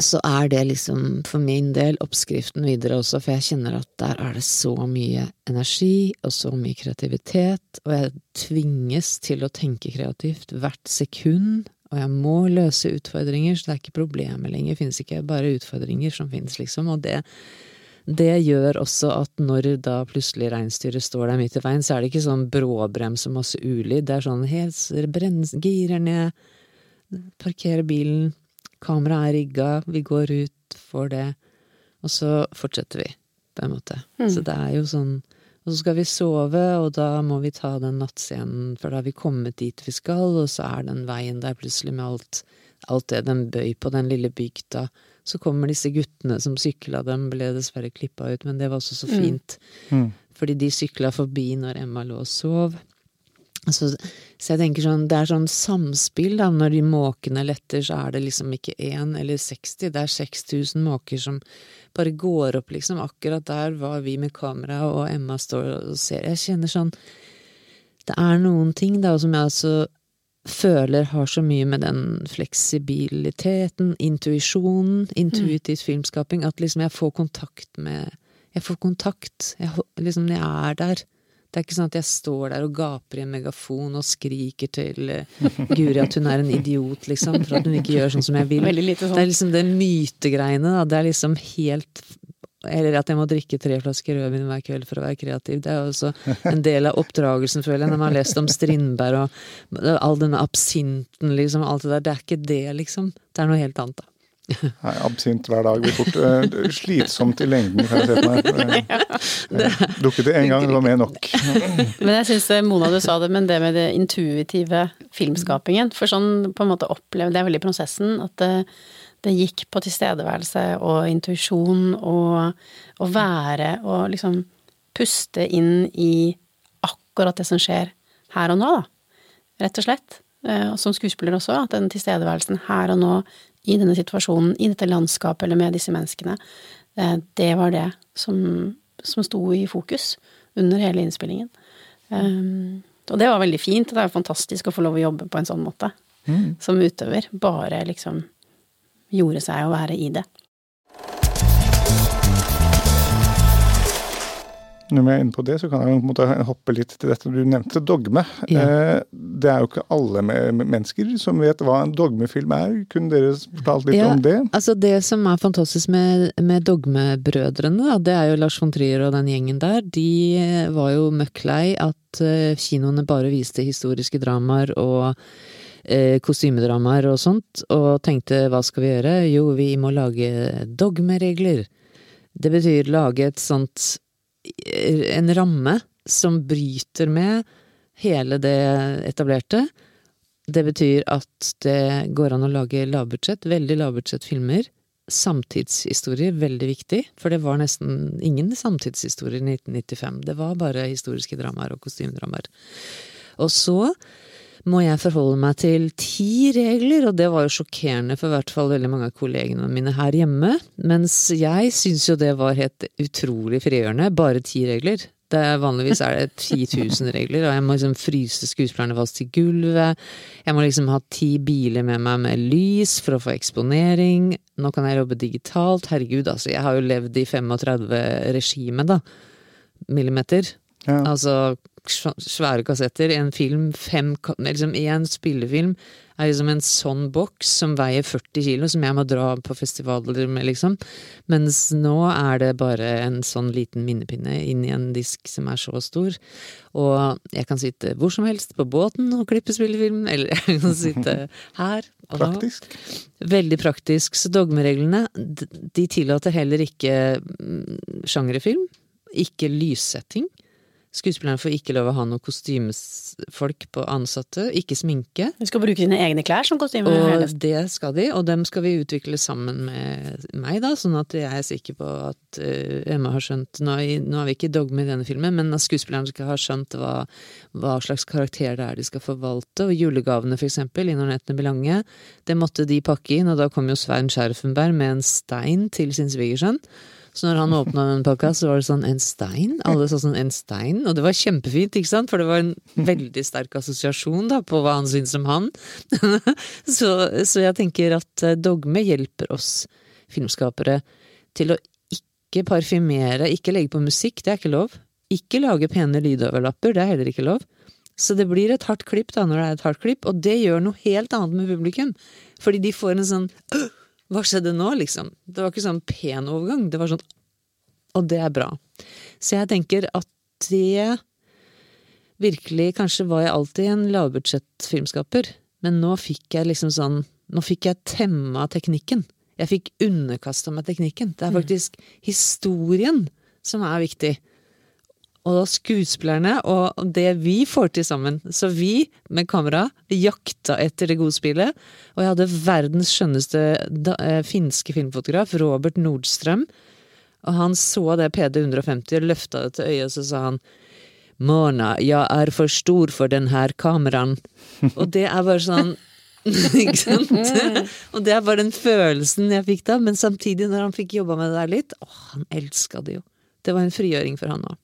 S3: så er det liksom for min del oppskriften videre også, for jeg kjenner at der er det så mye energi og så mye kreativitet, og jeg tvinges til å tenke kreativt hvert sekund, og jeg må løse utfordringer, så det er ikke problemer lenger, det finnes ikke bare utfordringer som finnes, liksom, og det det gjør også at når da plutselig reinsdyret står der midt i veien, så er det ikke sånn bråbrems og masse ulyd. Det er sånn helt brens, girer ned, parkerer bilen, kameraet er rigga, vi går ut, får det, og så fortsetter vi, på en måte. Så det er jo sånn Og så skal vi sove, og da må vi ta den nattscenen, for da har vi kommet dit vi skal, og så er den veien der plutselig med alt, alt det den bøy på den lille bygda. Så kommer disse guttene som sykla, dem ble dessverre klippa ut, men det var også så fint. fordi de sykla forbi når Emma lå og sov. Så, så, jeg tenker sånn, det er sånn samspill, da. Når de måkene letter, så er det liksom ikke én eller 60, det er 6000 måker som bare går opp, liksom. Akkurat der var vi med kamera, og Emma står og ser. Jeg kjenner sånn Det er noen ting, da, som jeg altså føler har så mye med den fleksibiliteten, intuisjonen, intuitiv mm. filmskaping, at liksom jeg får kontakt med Jeg får kontakt. Jeg, liksom, jeg er der. Det er ikke sånn at jeg står der og gaper i en megafon og skriker til uh, Guri at hun er en idiot, liksom, for at hun ikke gjør sånn som jeg vil.
S4: Sånn.
S3: Det er liksom det mytegreiene, da. Det er liksom helt eller at jeg må drikke tre flasker rødvin hver kveld for å være kreativ. Det er jo også en del av oppdragelsen, føler jeg, når man har lest om Strindberg og all denne absinten, liksom. Alt det der. Det er ikke det, liksom. Det er noe helt annet, da.
S2: Nei, absint hver dag blir fort uh, slitsomt i lengden, kan jeg se for meg. Uh, Drukket det én gang, det var mer nok.
S4: men jeg syns eh, Mona du sa det, men det med det intuitive filmskapingen. For sånn på en måte opplevde jeg veldig prosessen at det, det gikk på tilstedeværelse og intuisjon og å være og liksom puste inn i akkurat det som skjer her og nå, da. Rett og slett. Som skuespiller også, at den tilstedeværelsen her og nå i denne situasjonen, i dette landskapet eller med disse menneskene, eh, det var det som, som sto i fokus under hele innspillingen. Um, og det var veldig fint, det er jo fantastisk å få lov å jobbe på en sånn måte. Mm. Som utøver. Bare liksom gjorde seg å være i det.
S2: Når vi er inne på det, så kan jeg på en måte hoppe litt til dette du nevnte, dogme. Ja. Eh, det er jo ikke alle mennesker som vet hva en dogmefilm er. Kunne dere fortalt litt ja, om det?
S3: Altså Det som er fantastisk med, med Dogmebrødrene, det er jo Lars von Trier og den gjengen der. De var jo møkk lei at eh, kinoene bare viste historiske dramaer og eh, kostymedramaer og sånt, og tenkte hva skal vi gjøre? Jo, vi må lage dogmeregler. Det betyr lage et sånt en ramme som bryter med hele det etablerte. Det betyr at det går an å lage lavbudsjett, veldig lavbudsjettfilmer. Samtidshistorier, veldig viktig, for det var nesten ingen samtidshistorier i 1995. Det var bare historiske dramaer og kostymedramaer. Og så må jeg forholde meg til ti regler, og det var jo sjokkerende for i hvert fall veldig mange av kollegene mine her hjemme. Mens jeg syns jo det var helt utrolig frigjørende. Bare ti regler. Det er, vanligvis er det 10 000 regler, og jeg må liksom fryse skuespillerne fast til gulvet. Jeg må liksom ha ti biler med meg med lys for å få eksponering. Nå kan jeg jobbe digitalt. Herregud, altså. Jeg har jo levd i 35 regime, da. Millimeter. Ja. Altså svære kassetter. En film, fem liksom En spillefilm er liksom en sånn boks som veier 40 kilo, som jeg må dra på festivaler med, liksom. Mens nå er det bare en sånn liten minnepinne inn i en disk som er så stor. Og jeg kan sitte hvor som helst på båten og klippe spillefilm, eller jeg kan sitte her.
S2: Praktisk.
S3: Veldig praktisk. Så dogmereglene, de tillater heller ikke mm, sjangerfilm. Ikke lyssetting. Skuespillerne får ikke lov å ha noen kostymefolk på ansatte, ikke sminke.
S4: De skal bruke sine egne klær som kostyme?
S3: Og det skal de, og dem skal vi utvikle sammen med meg, da, sånn at jeg er sikker på at uh, Emma har skjønt nå, nå har vi ikke dogme i denne filmen, men at skuespillerne skal ha skjønt hva, hva, slags karakter det er de skal forvalte, og julegavene for eksempel, i Nornettene Belange, det måtte de pakke inn, og da kom jo Svein Scherfenberg med en stein til sin svigersønn. Så når han åpna den så var det sånn en stein. Alle sa sånn en stein, og det var kjempefint, ikke sant, for det var en veldig sterk assosiasjon da på hva han syntes om han. så, så, jeg tenker at eh, dogme hjelper oss filmskapere til å ikke parfymere, ikke legge på musikk, det er ikke lov. Ikke lage pene lydoverlapper, det er heller ikke lov. Så det blir et hardt klipp da når det er et hardt klipp, og det gjør noe helt annet med publikum. Fordi de får en sånn hva skjedde nå, liksom? Det var ikke sånn pen overgang. Det var sånn Og det er bra. Så jeg tenker at det virkelig Kanskje var jeg alltid en lavbudsjettfilmskaper, men nå fikk jeg liksom sånn Nå fikk jeg temma teknikken. Jeg fikk underkasta meg teknikken. Det er mm. faktisk historien som er viktig og da skuespillerne og det vi får til sammen. Så vi, med kamera, jakta etter det gode spillet. Og jeg hadde verdens skjønneste da, eh, finske filmfotograf, Robert Nordstrøm. Og han så det PD150 og løfta det til øyet, og så sa han Mona, jeg er for stor for den her kameraen. Og det er bare sånn Ikke sant? Og det er bare den følelsen jeg fikk da, men samtidig, når han fikk jobba med det der litt, åh, han elska det jo. Det var en frigjøring for han òg.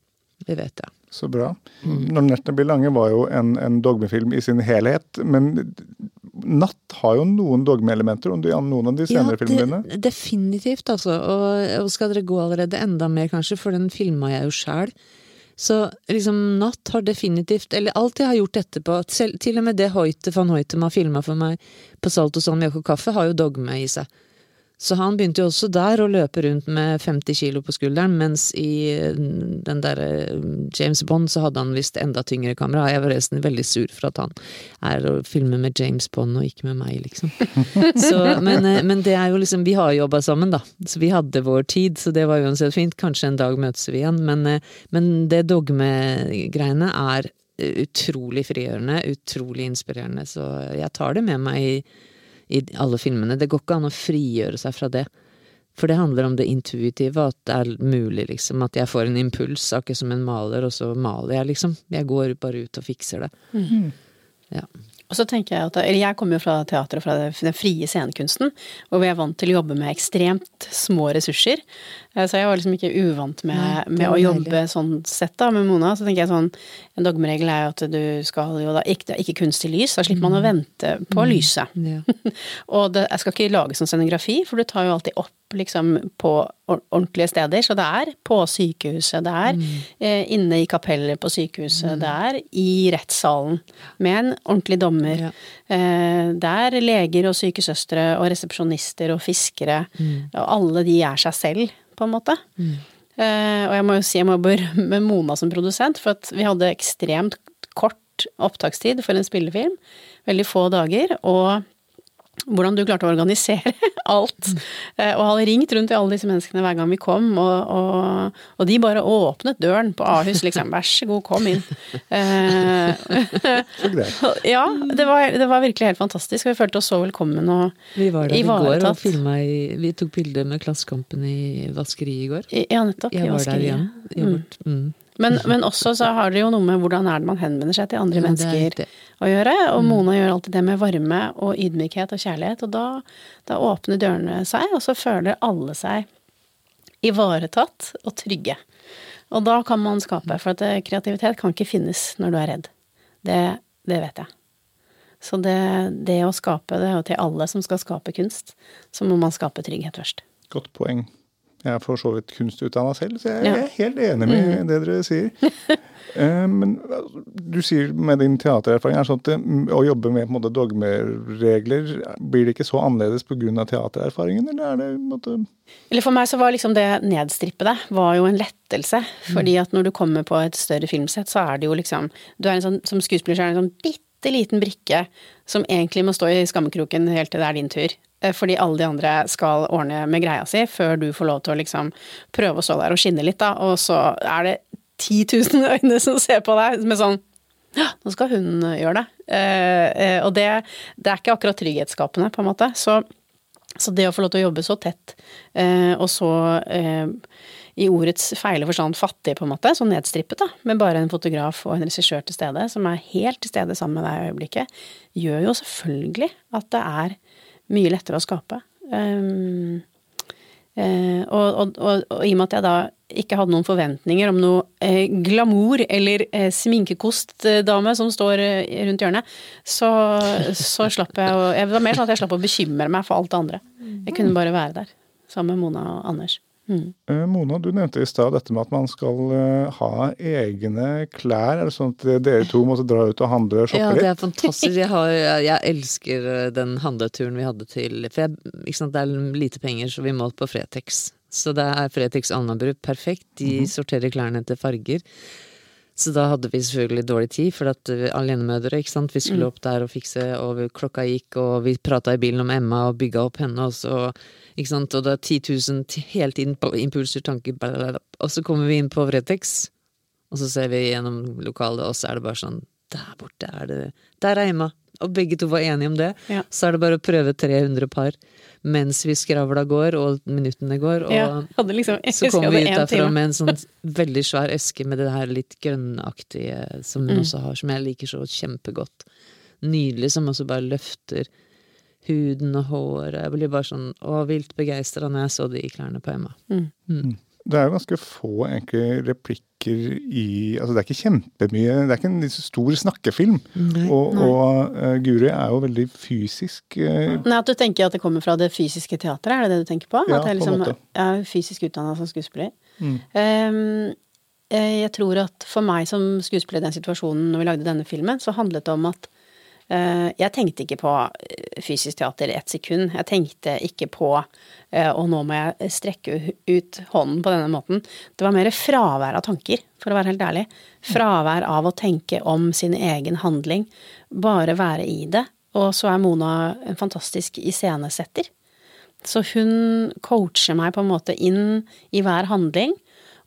S3: Det vet det.
S2: Så bra. Når nettene blir lange var jo en, en dogmefilm i sin helhet, men Natt har jo noen dogmeelementer om noen av de senere
S3: ja,
S2: filmene
S3: dine? definitivt, altså. Og, og skal dere gå allerede enda mer, kanskje, for den filma jeg jo sjæl. Så liksom, Natt har definitivt Eller alt jeg har gjort etterpå, selv, til og med det Hoite van Hoitem har filma for meg på Salt og Sand Mjølk og Kaffe, har jo dogme i seg. Så han begynte jo også der å løpe rundt med 50 kilo på skulderen, mens i den derre James Bond så hadde han visst enda tyngre kamera. Jeg var resten veldig sur for at han er og filmer med James Bond og ikke med meg, liksom. Så, men, eh, men, det er jo liksom Vi har jobba sammen, da. Så vi hadde vår tid, så det var uansett fint. Kanskje en dag møtes vi igjen. Men, eh, men det dogmegreiene er utrolig frigjørende, utrolig inspirerende, så jeg tar det med meg i i alle filmene. Det går ikke an å frigjøre seg fra det. For det handler om det intuitive, at det er mulig, liksom. At jeg får en impuls, akkurat som en maler, og så maler jeg, liksom. Jeg går bare ut og fikser det. Mm. Ja.
S4: Og så tenker jeg at, eller Jeg kommer jo fra teatret, fra den frie scenekunsten, hvor vi er vant til å jobbe med ekstremt små ressurser. Eh, så jeg var liksom ikke uvant med, Nei, med å jobbe deilig. sånn sett da, med Mona. Så tenker jeg sånn, En dogmeregel er jo at du skal jo da ikke, ikke kunstig lys, da slipper man å mm. vente på mm. lyset. Ja. og det, jeg skal ikke lage sånn scenografi, for du tar jo alltid opp liksom på ordentlige steder. Så det er på sykehuset, det er mm. eh, inne i kapellet på sykehuset, mm. det er i rettssalen med en ordentlig dommer. Ja. Eh, det er leger og sykesøstre og resepsjonister og fiskere, mm. og alle de er seg selv på en måte. Mm. Uh, og jeg må jo si jeg må berømme Mona som produsent, for at vi hadde ekstremt kort opptakstid for en spillefilm. Veldig få dager. Og hvordan du klarte å organisere alt. Eh, og hadde ringt rundt til alle disse menneskene hver gang vi kom, og, og, og de bare åpnet døren på Ahus, liksom. Vær så god, kom inn. Ja, det var, det var, virkelig helt fantastisk, og vi følte oss så velkommen og ivaretatt. Vi var der i går og
S3: filma i Vi tok bilde med Klassekampen i vaskeriet i går.
S4: Ja, nettopp.
S3: I vaskeriet. Jeg var der igjen. Mm. Mm.
S4: Men, men, også så har det jo noe med hvordan er det man henvender seg til andre ja, mennesker å gjøre. Og mm. Mona gjør alltid det med varme og ydmykhet og kjærlighet. Og da, da åpner dørene seg, og så føler alle seg ivaretatt og trygge. Og da kan man skape, for at eh, kreativitet kan ikke finnes når du er redd. Det, det vet jeg. Så det, det å skape det, og til alle som skal skape kunst, så må man skape trygghet først.
S2: Godt poeng. Jeg er for så vidt kunstutdanna selv, så jeg er helt enig med mm. det dere sier. Eh, men altså, du sier med din teatererfaring er sånn at mm, å jobbe med måte, dogmeregler, blir det ikke så annerledes pga. teatererfaringen, eller er det måte...
S4: Eller For meg så var liksom det nedstrippede var jo en lettelse. Fordi at når du kommer på et større filmsett, så er det jo liksom du er en sånn, Som skuespiller så er du en sånn bitte liten brikke som egentlig må stå i skammekroken helt til det er din tur. Eh, fordi alle de andre skal ordne med greia si, før du får lov til å liksom prøve å stå der og skinne litt, da. Og så er det 10 000 øyne som ser på deg med sånn Ja, nå skal hun gjøre det. Eh, eh, og det, det er ikke akkurat trygghetsskapende, på en måte. Så, så, det å få lov til å jobbe så tett, eh, og så eh, i ordets feile forstand fattig, på en måte, så nedstrippet, da, med bare en fotograf og en regissør til stede, som er helt til stede sammen med deg i øyeblikket, gjør jo selvfølgelig at det er mye lettere å skape. Um, og, og, og, og, i og med at jeg da ikke hadde noen forventninger om noe uh, glamour eller uh, sminkekostdame som står rundt hjørnet, så, så slapp jeg å Det var mer sånn at jeg slapp å bekymre meg for alt det andre. Jeg kunne bare være der sammen med Mona og Anders.
S2: Mm. Eh, Mona, du nevnte i stad dette med at man skal uh, ha egne klær. Er det sånn at dere to måtte dra ut og handle og shoppe
S3: litt? Ja, det er fantastisk. Jeg, har, jeg, elsker eh, den handleturen vi hadde til For jeg, sant, det er lite penger, så vi må på Fretex. Så det er Fretex Alnabru perfekt. De mm -hmm. sorterer klærne etter farger. Så da hadde vi selvfølgelig dårlig tid, for at alenemødre, ikke sant. Vi skulle mm. opp der og fikse, og klokka gikk, og vi prata i bilen om Emma og bygga opp henne, og så ikke sant? Og det er 10 000 hele tiden på impulser, tanker, blablabla. Og så kommer vi inn på Vretex, og så ser vi gjennom lokalet, og så er det bare sånn Der borte er det Der er Emma! Og begge to var enige om det.
S4: Ja.
S3: Så er det bare å prøve 300 par mens vi skravla går, og minuttene går. Og
S4: Ja, hadde liksom, jeg
S3: så kom vi ut derfra
S4: time.
S3: med en sånn veldig svær eske med det her litt grønnaktige som
S4: Mm.
S3: også har, som jeg liker så kjempegodt. Nydelig, som også bare løfter huden og håret. Jeg blir bare sånn å, vilt begeistra når jeg så de klærne på Emma.
S2: Det er jo ganske få egentlig replikker i Altså det er ikke kjempemye Det er ikke en stor snakkefilm.
S3: Nei.
S2: Og, og uh, Guri er jo veldig fysisk. Uh,
S4: Nei, At du tenker at det kommer fra det fysiske teatret, er det det du tenker på?
S2: Ja,
S4: at jeg
S2: på en
S4: liksom
S2: måte.
S4: er fysisk utdanna som skuespiller?
S2: Mm.
S4: Eh, jeg tror at for meg som skuespiller i den situasjonen når vi lagde denne filmen, så handlet det om at jeg tenkte ikke på eh, fysisk teater ett sekund. Jeg tenkte ikke på eh, og nå må jeg strekke ut hånden på denne måten. Det var mer fravær av tanker, for å være helt ærlig. Fravær av å tenke om sin egen handling. Bare være i det. Og så er Mona en fantastisk iscenesetter. Så hun coacher meg på en måte inn i hver handling.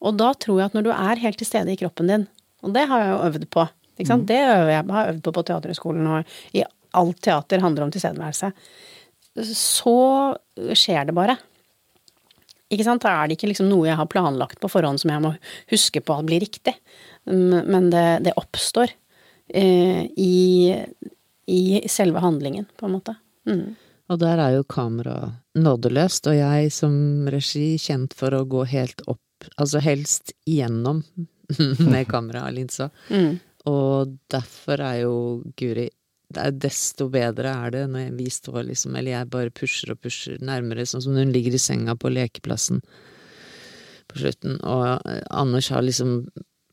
S4: Og da tror jeg at når du er helt til stede i kroppen din, og det har jeg jo øvd på ikke sant? Det øver jeg, har jeg øvd på på Teaterhøgskolen, og i alt teater handler om tilstedeværelse. Så skjer det bare. Ikke sant? Da er det ikke liksom noe jeg har planlagt på forhånd som jeg må huske på at blir riktig. Mm, Men det, det oppstår eh, i, i selve handlingen, på en måte. Mm.
S3: Og der er jo kamera nådeløst, og jeg som regi kjent for å gå helt opp, altså helst igjennom med kamera og linsa.
S4: Mm.
S3: Og derfor er jo Guri Desto bedre er det når vi står liksom Eller jeg bare pusher og pusher nærmere, sånn som når hun ligger i senga på lekeplassen på slutten. Og Anders har liksom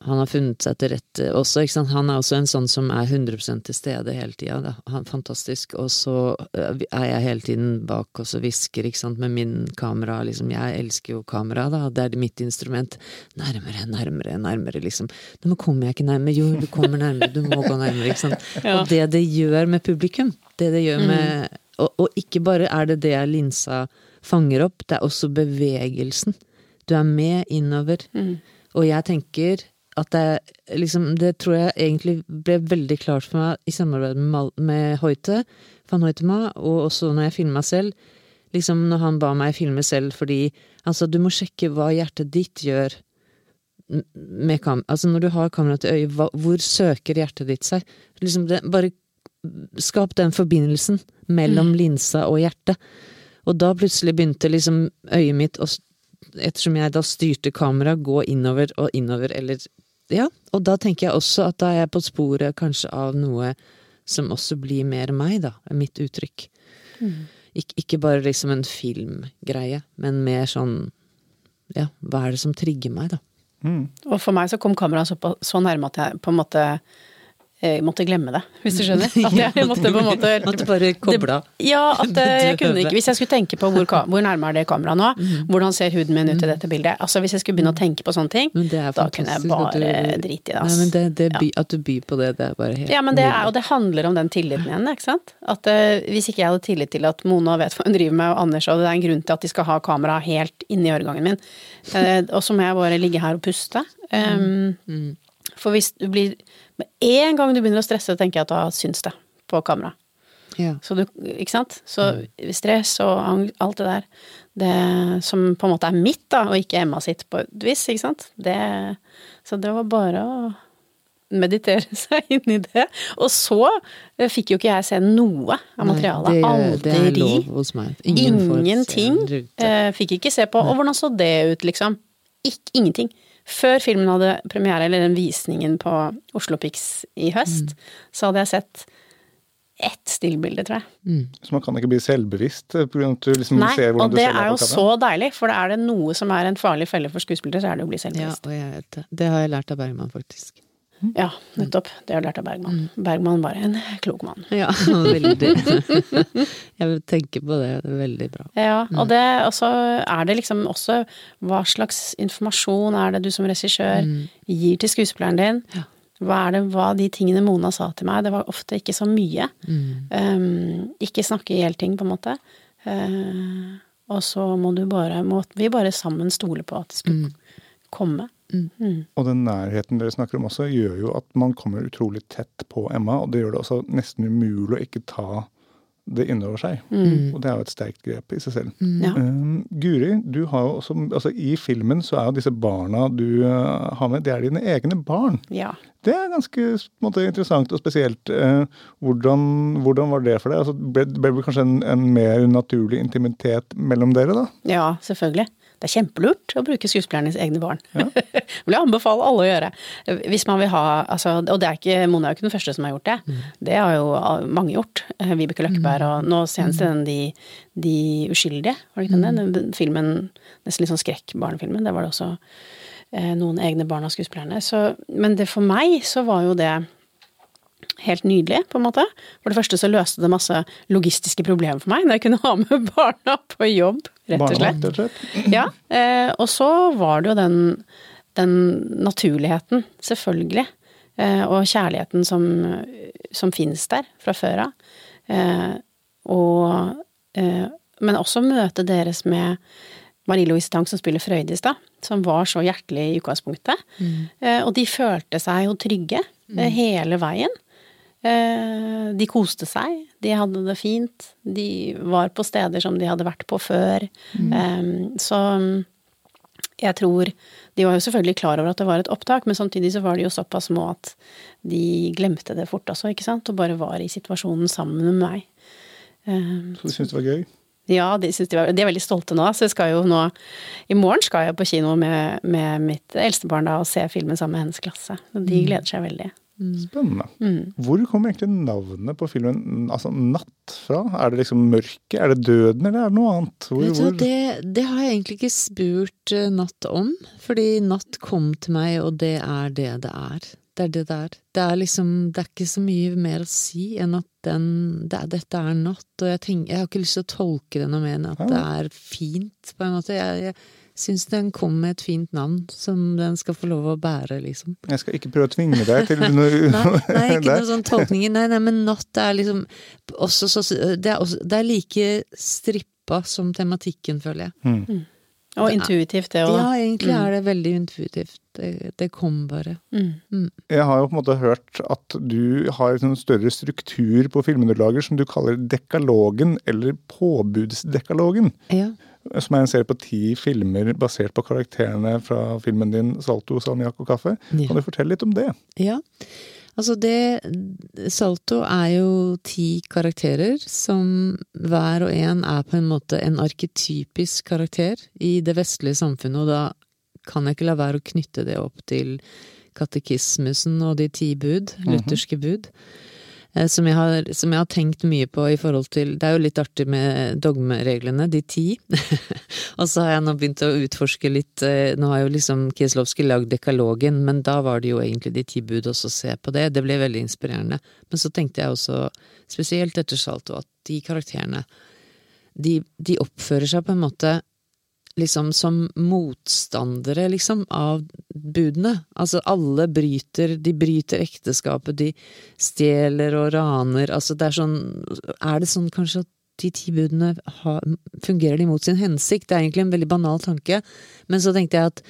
S3: Han har funnet seg til rette også, ikke sant. Han er også en sånn som er 100% til stede hele tida. Fantastisk. Og så eh, er jeg hele tiden bak og så hvisker, ikke sant, med min kamera, liksom. Jeg elsker jo kamera, da. Det er mitt instrument. Nærmere, nærmere, nærmere, liksom. Nå kommer jeg ikke nærmere. Jo, du kommer nærmere, du må gå nærmere, ikke sant. Og det det gjør med publikum, det det gjør med og, og ikke bare er det det linsa fanger opp, det er også bevegelsen. Du er med innover. Og jeg tenker at det liksom Det tror jeg egentlig ble veldig klart for meg i samarbeid med, med Hoite, van Hoitema, og også når jeg filma selv. Liksom når han ba meg filme selv fordi han sa du må sjekke hva hjertet ditt gjør med kam... Altså når du har kamera til øye, hva, hvor søker hjertet ditt seg? Liksom det, bare skap den forbindelsen mellom linsa og hjertet. Og da plutselig begynte liksom øyet mitt å Ettersom jeg da styrte kameraet, gå innover og innover, eller Ja, og da tenker jeg også at da er jeg på sporet kanskje av noe som også blir mer meg, da. Mitt uttrykk. Ik ikke bare liksom en filmgreie, men mer sånn Ja, hva er det som trigger meg, da?
S4: Og for meg så kom kameraet så, på, så nærme at jeg på en måte eh, måtte glemme det, hvis du skjønner. At jeg måtte på en måte
S3: At du bare kobla?
S4: Ja, at eh, jeg kunne ikke Hvis jeg skulle tenke på hvor, hvor nærme er det kameraet nå, hvordan ser huden min ut i dette bildet Altså hvis jeg skulle begynne å tenke på sånne ting, da kunne jeg bare drite i det.
S3: Nei, men det, det by, At du byr på det, det er bare helt
S4: Ja, men det er, og det handler om den tilliten igjen, ikke sant. At uh, hvis ikke jeg hadde tillit til at Mona vet hva hun driver med, og Anders, og det er en grunn til at de skal ha kamera helt inni øregangen min, uh, og så må jeg bare ligge her og puste. Um, For hvis du blir Med en gang du begynner å stresse, tenker jeg at du har syns det på kamera.
S3: ja.
S4: Så du, ikke sant? Så stress og alt det der, det som på en måte er mitt, da, og ikke Emma sitt på et vis, ikke sant? Det, så det var bare å meditere seg inn i det. Og så eh, fikk jo ikke jeg se noe av materialet. Aldri.
S3: det er lov hos meg. Ingen
S4: Ingenting. Eh, fikk ikke se på. Og hvordan så det ut, liksom? Ikke, ingenting. Før filmen hadde premiere, eller den visningen på Oslo Pix i høst,
S3: Mm.
S4: så hadde jeg sett ett stillbilde, tror jeg.
S2: Så man kan ikke bli selvbevisst på grunn av at du liksom
S4: Nei,
S2: ser
S4: og
S2: du
S4: det er
S2: er
S4: jo så deilig, for er det noe som er en farlig felle for skuespillere, så er det å bli selvbevisst.
S3: Ja, og jeg vet det. Det har jeg lært av Bergman, faktisk.
S4: Ja, nettopp. Det har jeg lært av Bergman.
S3: Mm.
S4: Bergman var en klok mann.
S3: Ja, veldig. Jeg tenker på det. Det er veldig bra.
S4: Ja,
S3: Mm.
S4: og det og så er det liksom også hva slags informasjon er det du som regissør gir til skuespilleren din?
S3: Ja.
S4: Hva er det, hva de tingene Mona sa til meg, det var ofte ikke så mye.
S3: Mm.
S4: Um, ikke snakke i hjel ting, på en måte. Uh, og så må du bare, må vi bare sammen stole på at det skulle
S3: Mm.
S4: komme.
S2: Og den nærheten dere snakker om også, gjør jo at man kommer utrolig tett på Emma, og det gjør det også nesten umulig å ikke ta det innover seg.
S4: Mm.
S2: Og det er jo et sterkt grep i seg selv.
S4: Ja.
S2: Um, Guri, du har jo også, altså i filmen så er jo disse barna du uh, har med, det er dine egne barn.
S4: ja.
S2: Det er ganske måte, interessant og spesielt. Uh, hvordan, hvordan var det for deg? Altså, ble ble det kanskje en, en mer naturlig intimitet mellom dere, da?
S4: Ja, selvfølgelig. Det er kjempelurt å bruke skuespillernes egne barn. det vil jeg anbefale alle å gjøre. Hvis man vil ha, altså, Og det er ikke, Mona er jo ikke den første som har gjort det. Det har jo mange gjort. Vibeke Løkkeberg og nå senest den de, de uskyldige, var det ikke den? den? Den filmen, nesten litt sånn skrekk-barnefilmen. Der var det også eh, noen egne barn av skuespillerne. Så, men det for meg så var jo det helt nydelig, på en måte. For det første så løste det masse logistiske problemer for meg, når jeg kunne ha med barna på jobb, rett og slett.
S2: Barna, rett og slett.
S4: Ja, eh, og så var det jo den, den naturligheten, selvfølgelig, eh, og kjærligheten som, som finnes der fra før av. Eh, og, men også møte deres med Marie-Louise Tang som spiller Frøydis, da, som var så hjertelig i utgangspunktet. Mm. og de følte seg jo trygge mm. hele veien. Eh, de koste seg, de hadde det fint. De var på steder som de hadde vært på før. Eh, så jeg tror De var jo selvfølgelig klar over at det var et opptak, men samtidig så var de jo såpass små at de glemte det fort også, ikke sant, og bare var i situasjonen sammen med meg.
S2: Så du syntes det var gøy?
S4: ja, de, de, var, de er veldig stolte nå. Så jeg skal jo nå I morgen skal jeg på kino med, med mitt eldste barn da, og se filmen sammen med hennes klasse. Og de gleder seg veldig.
S2: Spennende.
S4: Mm.
S2: Hvor kommer egentlig navnet på filmen altså Natt fra? Er det liksom mørket? Er det døden, eller er det noe annet? Hvor,
S3: Vet du, det, det har jeg egentlig ikke spurt eh, Natt om, fordi Natt kom til meg, og det er det det er. Det er det det er. Det er liksom, det er ikke så mye mer å si enn at den, det dette er natt, og jeg, tenker, jeg har ikke lyst til å tolke det noe mer enn at det er fint, på en måte. Jeg, jeg syns den kom med et fint navn som den skal få lov å bære, liksom.
S2: Jeg skal ikke prøve å tvinge deg til noe
S3: Nei, nei ikke noen sånn tolkninger. Nei, nei, men natt er liksom også så Det er, også, det er like strippa som tematikken, føler jeg.
S4: Og intuitivt, det òg.
S3: Ja, egentlig er det veldig intuitivt. Det, det kom bare.
S4: Mm.
S2: Jeg har jo på en måte hørt at du har en større struktur på filmene du lager som du kaller dekalogen, eller påbudsdekalogen.
S3: Ja.
S2: Som er en serie på ti filmer basert på karakterene fra filmen din 'Salto, salmiakk og kaffe'. Kan du fortelle litt om det?
S3: Ja. Altså det Salto er jo ti karakterer som hver og en er på en måte en arketypisk karakter i det vestlige samfunnet, og da kan jeg ikke la være å knytte det opp til katekismusen og de ti bud, lutherske bud. eh, Som jeg, har, som jeg har tenkt mye på i forhold til Det er jo litt artig med dogmereglene, de ti. og så har jeg nå begynt å utforske litt eh, Nå har jo liksom Kieslowski lagd dekalogen, men da var det jo egentlig de ti bud også, å se på det. Det ble veldig inspirerende. Men så tenkte jeg også, spesielt etter Salto, at de karakterene de, de oppfører seg på en måte liksom som motstandere, liksom, av budene. Altså alle bryter, de bryter ekteskapet, de stjeler og raner, altså det er sånn Er det sånn kanskje at de ti budene har, fungerer de mot sin hensikt? Det er egentlig en veldig banal tanke, men så tenkte jeg at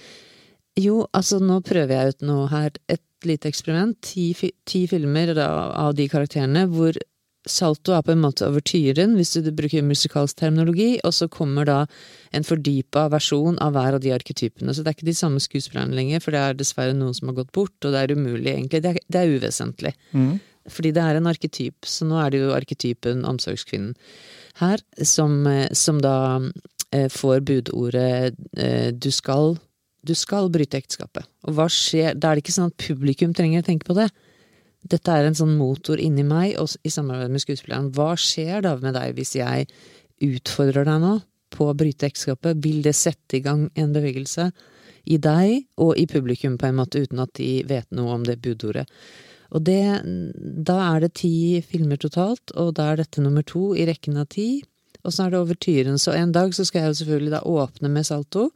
S3: jo, altså nå prøver jeg ut noe her, et lite eksperiment, ti, ti filmer da, av de karakterene hvor Salto er på en måte overtyren, hvis du bruker musikalsk terminologi, og så kommer da en fordypa versjon av hver av de arketypene. Så det er ikke de samme skuespillerne lenger, for det er dessverre noen som har gått bort, og det er umulig, egentlig. Det er, det er uvesentlig. Fordi det er en arketyp, så nå er det jo arketypen omsorgskvinnen her, som, eh, som da eh, får budordet eh, du skal du skal bryte ekteskapet. Og hva skjer Da er det ikke sånn at publikum trenger å tenke på det. Dette er en sånn motor inni meg, og i samarbeid med skuespilleren. Hva skjer da med deg hvis jeg utfordrer deg nå på å bryte ekteskapet? Vil det sette i gang en bevegelse i deg og i publikum, på en måte, uten at de vet noe om det budordet? Og det Da er det ti filmer totalt, og da er dette nummer to i rekken av ti. Og så er det over tyren. Så en dag så skal jeg jo selvfølgelig da åpne med Salto,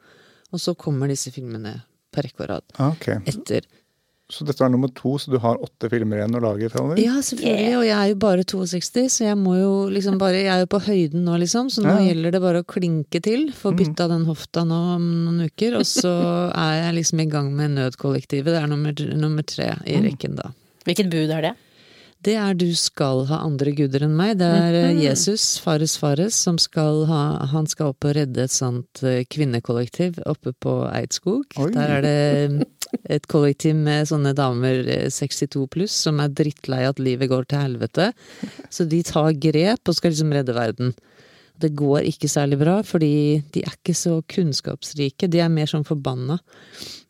S3: og så kommer disse filmene på rekke og rad
S2: okay.
S3: Etter.
S2: Så dette er nummer to, så du har åtte filmer igjen å lage fremover?
S3: Ja, selvfølgelig, og jeg er jo bare 62, så jeg må jo liksom bare Jeg er jo på høyden nå, liksom, så nå
S2: Ja.
S3: gjelder det bare å klinke til. Få bytta den hofta nå om noen uker, og så er jeg liksom i gang med Nødkollektivet. Det er nummer, nummer tre i rekken, da.
S4: Hvilket bud er det?
S3: Det er Du skal ha andre guder enn meg. Det er eh, Jesus, Fares Fares, som skal ha Han skal opp og redde et sånt eh, kvinnekollektiv oppe på Eidskog.
S2: Oi.
S3: Der er det mm, et kollektiv med sånne damer eh, 62 pluss som er drittlei at livet går til helvete. Så de tar grep og skal liksom redde verden. Det går ikke særlig bra, fordi de er ikke så kunnskapsrike. De er mer sånn forbanna.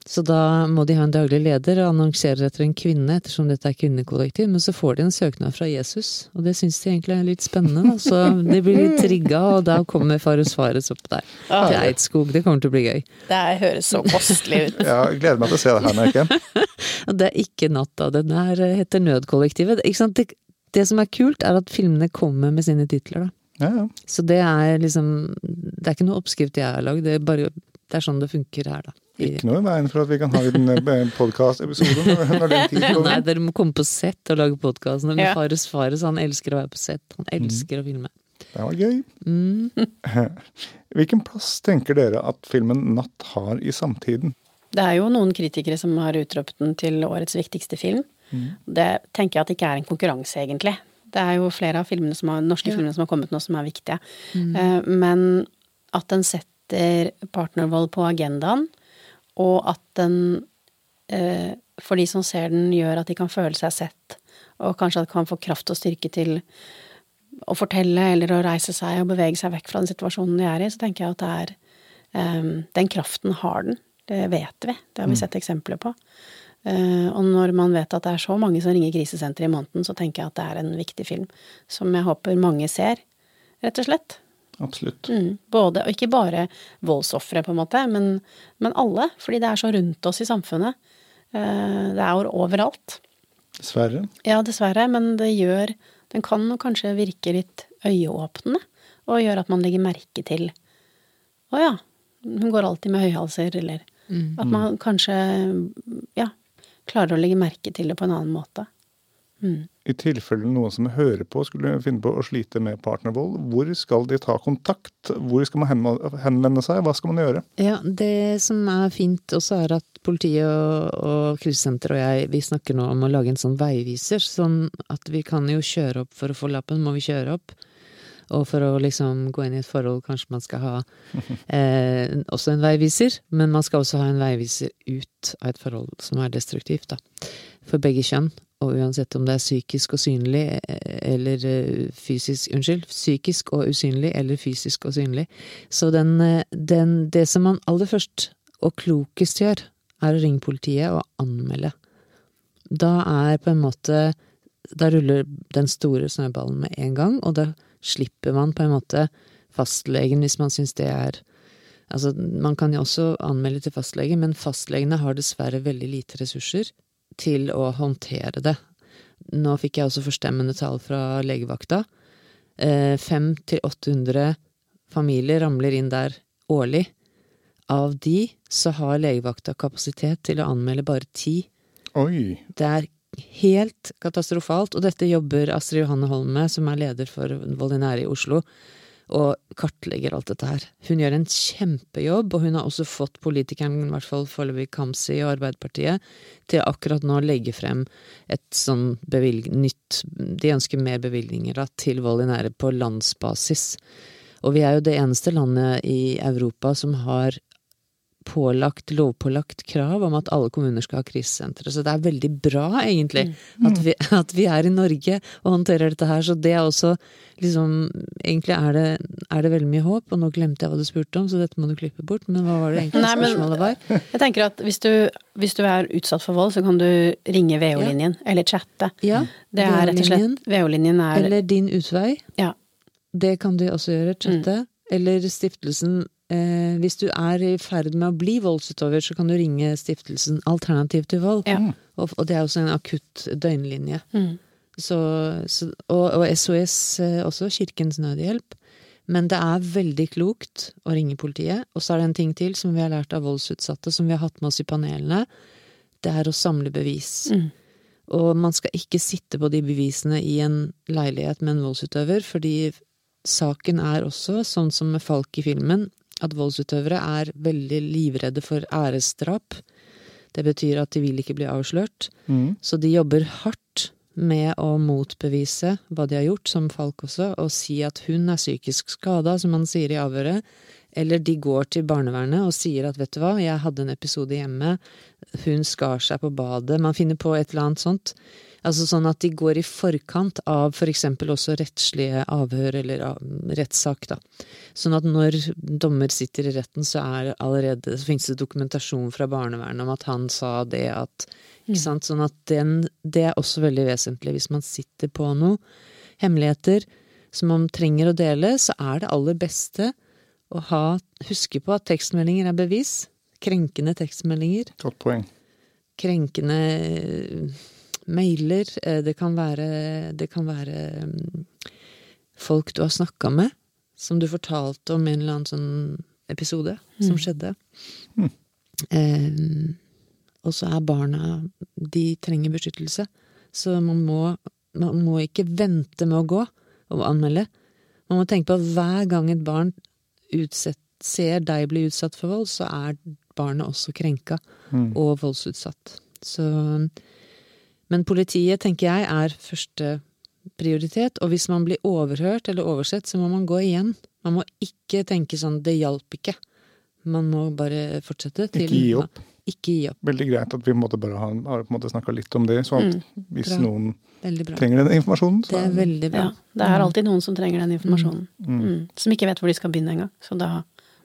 S3: Så da må de ha en daglig leder og annonserer etter en kvinne, ettersom dette er kvinnekollektiv. Men så får de en søknad fra Jesus, og det syns de egentlig er litt spennende. Da. Så de blir litt trigga, og da kommer far og svares opp der. Til Eidskog. Det kommer til å bli gøy.
S4: Det høres så kostelig ut.
S2: Ja, jeg gleder meg til å se det her,
S3: Merken. det er ikke natta. Den her heter Nødkollektivet. Ikke sant? Det, det som er kult, er at filmene kommer med sine titler, da.
S2: Ja, ja.
S3: Så det er liksom Det er ikke noe oppskrift jeg har lagd, det er bare Det er sånn det funker her, da.
S2: Ikke noe i veien for at vi kan ha en podkast-episode når, den tid kommer.
S3: Nei, dere må komme på sett og lage podkast. Men
S4: Ja.
S3: Fares Fares, han elsker å være på sett. Han elsker å filme.
S2: Det var gøy.
S3: Mm.
S2: Hvilken plass tenker dere at filmen 'Natt' har i samtiden?
S4: Det er jo noen kritikere som har utropt den til årets viktigste film. Det tenker jeg at ikke er en konkurranse, egentlig. Det er jo flere av filmene som har, norske
S3: Ja.
S4: filmene som har kommet nå, som er viktige. Mm. Men at den setter partnervold på agendaen, og at den eh, for de som ser den, gjør at de kan føle seg sett, og kanskje at de kan få kraft og styrke til å fortelle eller å reise seg og bevege seg vekk fra den situasjonen de er i, så tenker jeg at det er eh, Den kraften har den. Det vet vi. Det har vi sett eksempler på. Eh, og når man vet at det er så mange som ringer krisesenteret i måneden, så tenker jeg at det er en viktig film som jeg håper mange ser, rett og slett.
S2: Absolutt.
S4: Mm. Både, og ikke bare voldsofre, på en måte, men, men alle. Fordi det er så rundt oss i samfunnet. Eh, det er overalt.
S2: Dessverre.
S4: Ja, dessverre, men det gjør Den kan kanskje virke litt øyeåpnende, og gjøre at man legger merke til Å ja, hun går alltid med høyhalser, eller At man kanskje, ja, klarer å legge merke til det på en annen måte. Mm.
S2: I tilfelle noen som hører på skulle finne på å slite med partnervold, hvor skal de ta kontakt? Hvor skal man henvende- seg? Hva skal man gjøre?
S3: Ja, det som er fint også er at politiet og, og krisesenteret og jeg, vi snakker nå om å lage en sånn veiviser, sånn at vi kan jo kjøre opp for å få lappen, må vi kjøre opp. Og for å liksom gå inn i et forhold, kanskje man skal ha eh, også en veiviser, men man skal også ha en veiviser ut av et forhold som er destruktivt, da. For begge kjønn, og uansett om det er psykisk og synlig eh, eller eh, fysisk Unnskyld, psykisk og usynlig eller fysisk og synlig. Så den, eh, den Det som man aller først og klokest gjør, er å ringe politiet og anmelde. Da er på en måte Da ruller den store snøballen med en gang, og da slipper man på en måte fastlegen hvis man syns det er Altså, man kan jo også anmelde til fastlege, men fastlegene har dessverre veldig lite ressurser til å håndtere det. Nå fikk jeg også forstemmende tall fra legevakta. Eh, 500-800 familier ramler inn der årlig. Av de så har legevakta kapasitet til å anmelde bare ti.
S2: Oi.
S3: Det er helt katastrofalt, og dette jobber Astrid Johanne Holm med, som er leder for Vold i Oslo, og kartlegger alt dette her. Hun gjør en kjempejobb, og hun har også fått politikeren, i hvert fall foreløpig Kamzy og Arbeiderpartiet, til akkurat nå å legge frem et sånn nytt De ønsker mer bevilgninger da, til vold i nære på landsbasis. Og vi er jo det eneste landet i Europa som har pålagt, lovpålagt krav om at alle kommuner skal ha krisesentre. Så det er veldig bra, egentlig, at, vi, at vi er i Norge og håndterer dette her. Så det er også liksom Egentlig er det, er det veldig mye håp, og nå glemte jeg hva du spurte om, så dette må du klippe bort. Men hva var det egentlig
S4: Nei, men-
S3: spørsmålet var?
S4: Jeg tenker at hvis du, hvis du er utsatt for vold, så kan du ringe VO-linjen, eller chatte.
S3: Ja,
S4: Det er rett og slett VO-linjen er
S3: Eller Din utvei.
S4: Ja.
S3: Det kan du også gjøre, chatte. Eller stiftelsen eh, Hvis du er i ferd med å bli voldsutøver, så kan du ringe stiftelsen Alternativ til vold.
S4: Ja.
S3: Og, og det er også en akutt døgnlinje.
S4: Mm.
S3: Så, så, og, og SOS, eh, også Kirkens Nødhjelp. Men det er veldig klokt å ringe politiet. Og så er det en ting til som vi har lært av voldsutsatte, som vi har hatt med oss i panelene. det er å samle bevis.
S4: Mm.
S3: Og man skal ikke sitte på de bevisene i en leilighet med en voldsutøver, fordi saken er også, sånn som med Falk i filmen, at voldsutøvere er veldig livredde for æresdrap. Det betyr at de vil ikke bli avslørt.
S2: Mm.
S3: Så de jobber hardt med å motbevise hva de har gjort, som Falk også, og si at hun er psykisk skada, som han sier i avhøret. Eller de går til barnevernet og sier at vet du hva, jeg hadde en episode hjemme, hun skar seg på badet, man finner på et eller annet sånt. Altså sånn at de går i forkant av for eksempel også rettslige avhør eller rettssak, da. Sånn at når dommer sitter i retten, så er allerede, så finnes det dokumentasjon fra barnevernet om at han sa det at Ikke sant. Sånn at den, det er også veldig vesentlig. Hvis man sitter på noe, hemmeligheter, som man trenger å dele, så er det aller beste å ha, huske på at tekstmeldinger er bevis. Krenkende tekstmeldinger
S2: Godt poeng.
S3: krenkende mailer. eh, Det kan være, det kan være mm, folk du har snakka med, som du fortalte om en eller annen sånn episode som skjedde. Eh, og så er barna De trenger beskyttelse. Så man må, man må ikke vente med å gå og anmelde. Man må tenke på at hver gang et barn utsett, ser deg bli utsatt for vold, så er barnet også krenka og voldsutsatt. Så Men politiet, tenker jeg, er første prioritet. Og hvis man blir overhørt eller oversett, så må man gå igjen. Man må ikke tenke sånn 'det hjalp ikke'. Man må bare fortsette til
S2: Ikke gi opp.
S3: Ikke gi opp.
S2: Veldig greit at vi måtte bare ha, har på en måte snakka litt om det, så at hvis
S3: Bra.
S2: noen
S3: bra.
S2: trenger den informasjonen, så
S3: Det er veldig bra.
S4: Ja, det er alltid noen som trenger den informasjonen. Mm. Som ikke vet hvor de skal begynne engang. Så da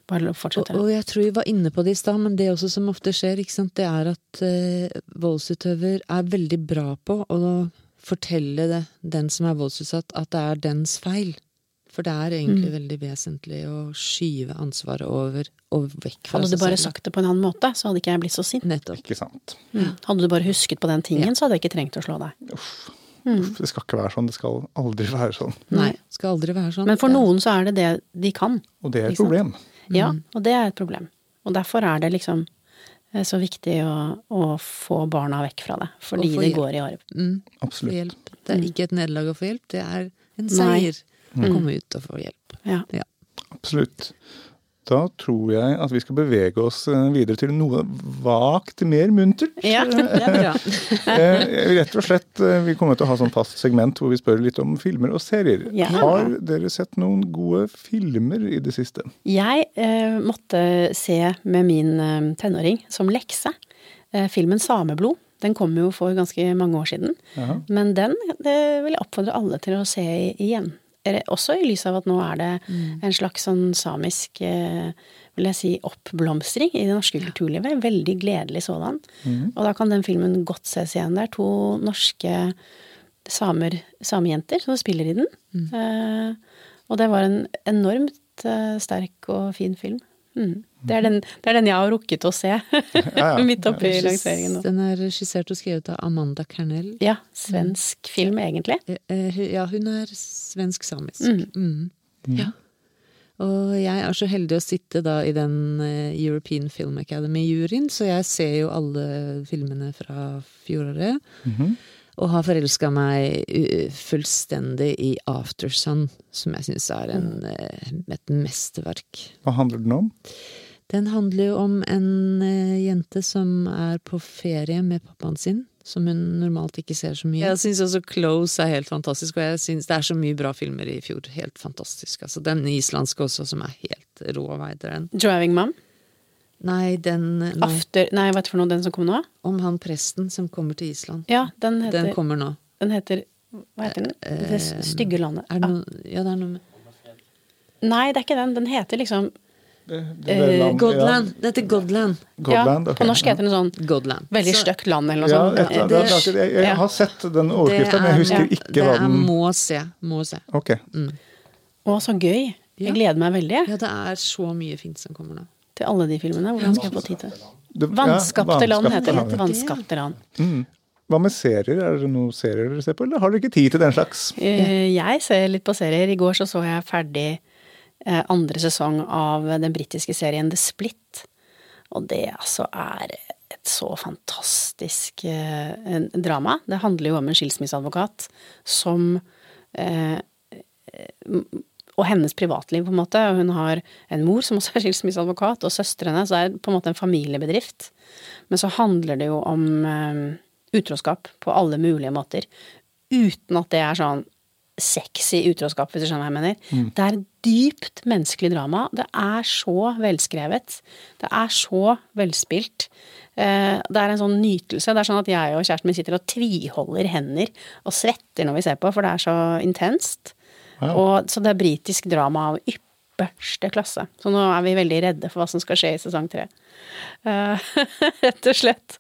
S4: bare
S3: Og, og jeg tror vi var inne på det i stad, men det også som ofte skjer, ikke sant, det er at eh, voldsutøver er veldig bra på å fortelle det, den som er voldsutsatt, at det er dens feil. For det er egentlig veldig vesentlig å skyve ansvaret over og vekk fra
S4: Hadde du bare sagt det på en annen måte, så hadde ikke jeg blitt så sint.
S3: Nettopp.
S2: ikke sant.
S4: Mm. Hadde du bare husket på den tingen, så hadde jeg ikke trengt å slå deg.
S2: Uff, det skal ikke være sånn. Det skal aldri være sånn.
S3: Nei, skal aldri være sånn.
S4: Men for noen så er det det de kan.
S2: Og det er et
S4: problem. sant? Ja, og det er et problem. Og derfor er det liksom eh, så viktig å, å få barna vekk fra det. Fordi det går i arv.
S3: Mm,
S2: Absolutt.
S3: hjelp. Det er ikke et nederlag å få hjelp, det er en
S4: Nei.
S3: seier å komme ut og få hjelp.
S4: Ja.
S3: Ja.
S2: Absolutt. Da tror jeg at vi skal bevege oss eh, videre til noe vagt mer muntert.
S4: ja.
S3: Det er bra.
S2: Rett og slett, eh, Vi kommer til å ha sånn fast segment hvor vi spør litt om filmer og serier.
S4: Ja.
S2: Har dere sett noen gode filmer i det siste?
S4: Jeg eh, måtte se med min eh, tenåring som lekse eh, filmen 'Sameblod'. Den kom jo for ganske mange år siden.
S2: Aha.
S4: Men den det vil jeg oppfordre alle til å se igjen. Også i lys av at nå er det en slags sånn samisk eh, vil jeg si, oppblomstring i det norske kulturlivet. Veldig gledelig sådan. Og da kan den filmen godt ses igjen. Det er to norske samer, samejenter som spiller i den. Eh, og det var en enormt eh, sterk og fin film. Mm. Det, er den, det er den jeg har rukket å se
S2: ja.
S4: midt oppi lanseringen nå.
S3: Den er regissert og skrevet av Amanda Kernell.
S4: Ja, svensk film egentlig.
S3: Eh, eh, hu- Ja, hun er svensk-samisk. Mm. Ja. Og jeg er så heldig å sitte da i den eh, European Film Academy-juryen, så jeg ser jo alle filmene fra fjoråret. Og har forelska meg fullstendig i Aftersun, som jeg syns er en, eh, et mesterverk.
S2: Hva handler den om?
S3: Den handler jo om en eh, jente som er på ferie med pappaen sin, som hun normalt ikke ser så mye. Jeg syns også Close er helt fantastisk, og jeg synes det er så mye bra filmer i fjor. Helt fantastisk. Altså, den islandske også, som er helt rå, hva heter den?
S4: 'Driving Mom'.
S3: Nei, den nei,
S4: After Nei, hva heter for noe, den som kommer nå?
S3: Om han presten som kommer til Island.
S4: Ja, den heter
S3: Den kommer nå.
S4: Den heter Hva heter den? Det stygge landet.
S3: Er det noe Ja, det er noe med
S4: Nei, det er ikke den. Den heter liksom
S2: Det, det,
S4: Eh,
S2: det land-
S3: Godland! Det heter Godland.
S2: Godland,
S4: ja,
S2: okay.
S4: På norsk heter det sånn
S3: Godland.
S4: Veldig stygt land, eller noe
S2: Ja,
S4: sånt.
S2: et, det, det, det, jeg, jeg har sett den overskriften, men jeg husker
S3: ja,
S2: ikke
S3: det
S2: hva
S3: er
S2: den
S3: må se. Må se.
S2: Ok.
S4: Å, så gøy. Jeg gleder meg veldig
S3: Ja, det er så mye fint som kommer nå.
S4: til alle de filmene. Hvordan skal jeg få tid til det? Vanskapte land heter det. Vanskapte land.
S2: Hva med serier? Er det noen serier dere ser på, eller har dere ikke tid til den slags?
S4: Eh, Jeg ser litt på serier. I går så så jeg ferdig andre sesong av den britiske serien The Split. Og det altså er et så fantastisk eh, drama. Det handler jo om en skilsmisseadvokat som eh, og hennes privatliv, på en måte. Og hun har en mor som også er skilsmisseadvokat, og søstrene, så det er på en måte en familiebedrift. Men så handler det jo om um, utroskap på alle mulige måter. Uten at det er sånn sexy utroskap, hvis du skjønner hva jeg mener. Mm. Det er dypt menneskelig drama. Det er så velskrevet. Det er så velspilt. Eh, det er en sånn nytelse. Det er sånn at jeg og kjæresten min sitter og tviholder hender og svetter når vi ser på, for det er så intenst. Ja. Og, så det er britisk drama av ypperste klasse. Så nå er vi veldig redde for hva som skal skje i sesong tre. Uh, rett og slett.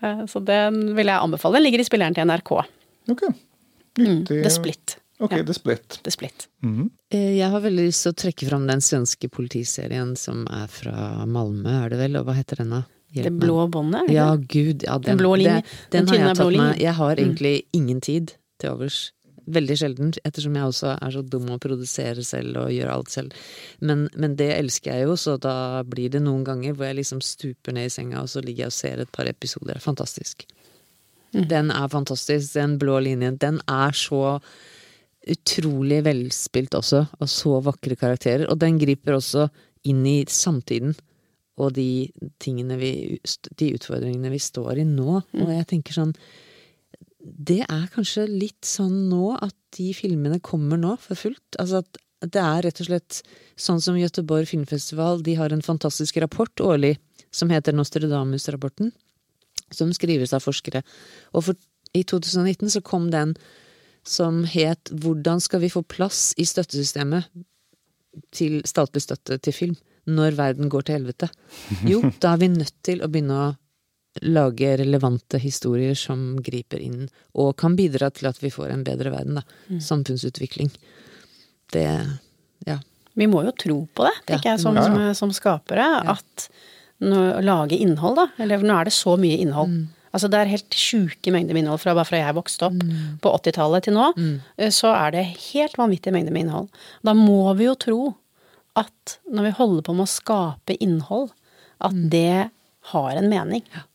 S4: Uh, så den vil jeg anbefale. Den ligger i spilleren til NRK.
S2: Ok.
S4: Mm, The Split.
S2: Ok, ja. The Split.
S4: The Split.
S3: Mm -hmm. Jeg har veldig lyst til å trekke fram den svenske politiserien som er fra Malmö, er det vel? Og hva heter den da?
S4: det blå båndet?
S3: Ja, gud. Ja, den, den blå linje. Den, den, den har jeg tatt med. Jeg har mm. egentlig mm. ingen tid til overs Veldig sjelden, ettersom jeg også er så dum å produsere selv og gjøre alt selv. Men, men, det elsker jeg jo, så da blir det noen ganger hvor jeg liksom stuper ned i senga, og så ligger jeg og ser et par episoder. Fantastisk. Mm. Den er fantastisk. Den blå linjen. Den er så utrolig velspilt også, og så vakre karakterer. Og den griper også inn i samtiden og de tingene vi De utfordringene vi står i nå. Og mm. jeg tenker sånn det er kanskje litt sånn nå at de filmene kommer nå for fullt. Altså at det er rett og slett sånn som Gøteborg Filmfestival, de har en fantastisk rapport årlig som heter Nostradamus-rapporten, som skrives av forskere. Og for, i 2019 så kom den som het Hvordan skal vi få plass i støttesystemet til statlig støtte til film når verden går til helvete? Jo, da er vi nødt til å begynne å lage relevante historier som griper inn, og kan bidra til at vi får en bedre verden, da. Mm. Samfunnsutvikling. Det ja.
S4: Vi må jo tro på det, tenker ja. jeg, som, ja. som skapere. Ja. At å lage innhold, da. Eller nå er det så mye innhold. Mm. Altså det er helt sjuke mengder med innhold fra bare fra jeg vokste opp mm. på 80-tallet til nå. Mm. Eh, så er det helt vanvittige mengder med innhold. Da må vi jo tro at når vi holder på med å skape innhold, at mm. det har en mening. Ja.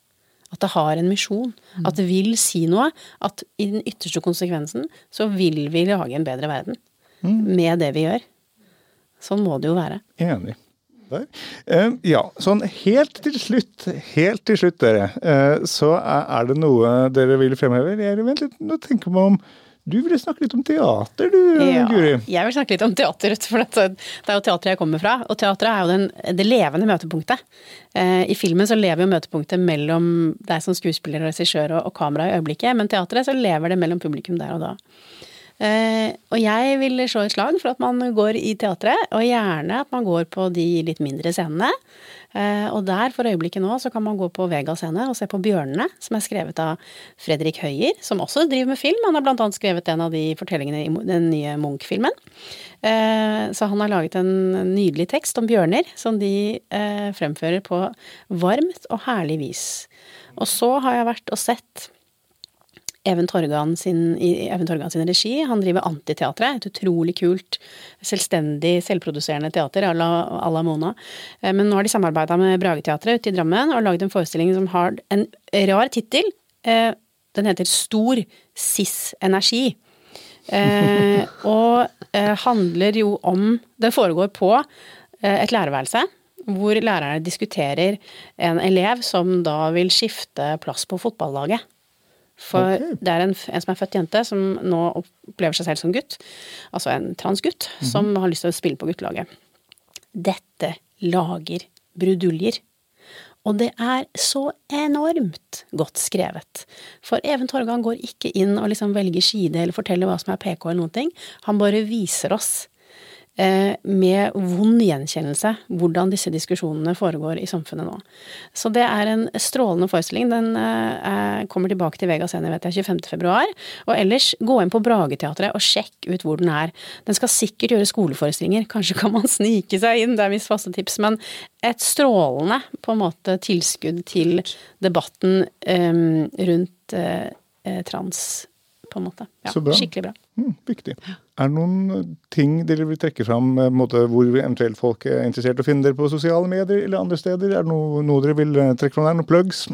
S4: At det har en misjon. Mm. At det vil si noe. At i den ytterste konsekvensen så vil vi lage en bedre verden. Mm. Med det vi gjør. Sånn må det jo være.
S2: Enig. Der. Uh, ja, sånn helt til slutt, helt til slutt, dere, uh, så er det noe dere vil fremheve? Vent litt, nå tenker man om du ville snakke litt om teater, du, ja, Guri?
S4: Jeg vil snakke litt om teater, for det er jo teatret jeg kommer fra. Og teatret er jo den, det levende møtepunktet. Eh, I filmen så lever jo møtepunktet mellom deg som skuespiller og regissør og, og kamera i øyeblikket, men teatret så lever det mellom publikum der og da. Uh, og jeg vil slå et slag for at man går i teatret, og gjerne at man går på de litt mindre scenene. Uh, og der, for øyeblikket nå, så kan man gå på Vega scene og se på Bjørnene, som er skrevet av Fredrik Høyer, som også driver med film. Han har blant annet skrevet en av de fortellingene i den nye Munch-filmen. Uh, så han har laget en nydelig tekst om bjørner, som de fremfører på varmt og herlig vis. Og så har jeg vært og sett Even Torgan sin, i Even Torgan sin regi. Han driver Antiteatret, et utrolig kult, selvstendig, selvproduserende teater à la Mona. Eh, men nå har de samarbeida med Brageteatret ute i Drammen og lagd en forestilling som har en rar tittel. Eh, den heter Stor cis-energi. Eh, og handler jo om Det foregår på et lærerværelse hvor lærerne diskuterer en elev som da vil skifte plass på fotballaget. For okay. det er en, en, som er født jente, som nå opplever seg selv som gutt. Altså en transgutt, mm -hmm. som har lyst til å spille på guttelaget. Dette lager bruduljer. Og det er så enormt godt skrevet. For Even Torgan går ikke inn og liksom velger side eller forteller hva som er PK eller noen ting. Han bare viser oss med vond gjenkjennelse hvordan disse diskusjonene foregår i samfunnet nå. Så det er en strålende forestilling. Den eh, kommer tilbake til Vega Scene, vet jeg, 25. februar. Og ellers, gå inn på Brageteatret og sjekk ut hvor den er. Den skal sikkert gjøre skoleforestillinger, kanskje kan man snike seg inn, det er mitt faste tips. Men et strålende på en måte tilskudd til debatten um, rundt uh, trans, på en måte. Ja, skikkelig bra.
S2: Mm, viktig. Er det noen ting dere vil trekke fram, eh, måte, hvor eventuelt folk er interessert i å finne dere på sosiale medier eller andre steder? Er det noe, noe dere vil eh, trekke fram der? Noen plugs?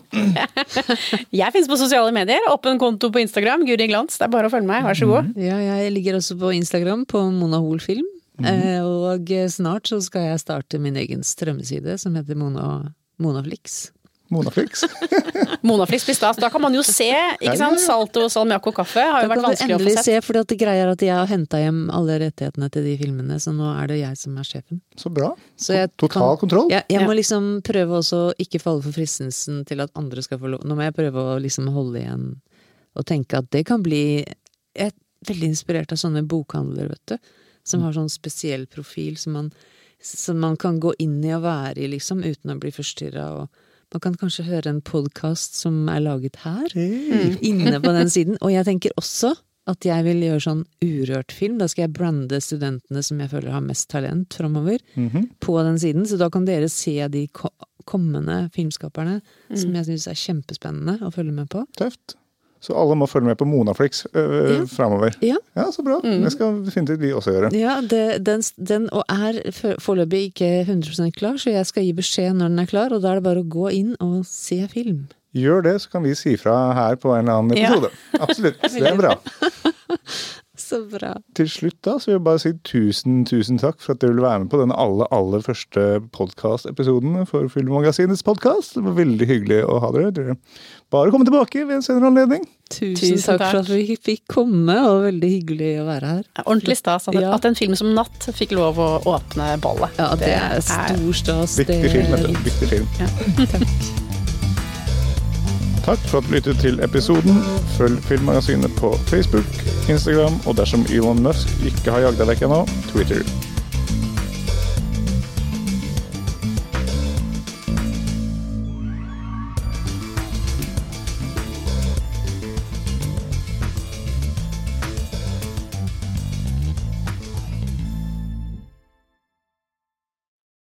S4: Jeg finnes på sosiale medier. Åpen konto på Instagram, Guri Glans. Det er bare å følge meg, vær så god.
S3: Ja, jeg ligger også på Instagram på Mona Hoel Film. Eh, og snart så skal jeg starte min egen strømmeside som heter Mona, Monaflix.
S2: Monaflix?
S4: Monaflix blir stas. Da kan man jo se, ikke sant. Salto, salmiakk og kaffe har jo vært vanskelig å få sett.
S3: Da kan du endelig se, for det greia er at jeg har henta hjem alle rettighetene til de filmene, så nå er det jeg som er sjefen.
S2: Så bra.
S3: Så jeg
S2: Total
S3: kan-
S2: kontroll.
S3: Jeg, jeg
S4: Ja.
S3: må liksom prøve også å ikke falle for fristelsen til at andre skal få lov. Nå må jeg prøve å liksom holde igjen og tenke at det kan bli Jeg er veldig inspirert av sånne bokhandler, vet du. Som har sånn spesiell profil som man, som man kan gå inn i og være i, liksom, uten å bli forstyrra. Og man kan kanskje høre en podkast som er laget her, inne på den siden. Og jeg tenker også at jeg vil gjøre sånn urørt film. Da skal jeg brande studentene som jeg føler har mest talent framover, på den siden. Så da kan dere se de kommende filmskaperne, som jeg syns er kjempespennende å følge med på.
S2: Tøft. Så alle må følge med på Monaflix øh,
S3: Ja.
S2: framover.
S3: Ja.
S2: Ja, så bra. Det skal definitivt vi også gjøre.
S3: Ja, det, den, den og er for- foreløpig ikke 100% klar, så jeg skal gi beskjed når den er klar, og da er det bare å gå inn og se film.
S2: Gjør det, så kan vi si fra her på en eller annen
S4: Ja.
S2: episode. Absolutt. Det er bra.
S3: Så bra.
S2: Til slutt da, så vil jeg bare si tusen, tusen takk for at dere ville være med på den aller, aller første podcast-episoden for Filmmagasinets podcast. Det var veldig hyggelig å ha dere. Dere bare komme tilbake ved en senere anledning.
S3: Tusen,
S4: Tusen
S3: takk,
S4: takk.
S3: for at vi fikk komme, og veldig hyggelig å være her.
S4: Det er Ordentlig stas at,
S3: Ja.
S4: at en film som Natt fikk lov å åpne ballet.
S3: Ja, det er stor stas.
S2: Viktig film, du. Viktig film. Takk for at du lyttet til episoden. Følg Filmmagasinet på Facebook, Instagram og dersom Elon Musk ikke har jagd deg vekk ennå, Twitter.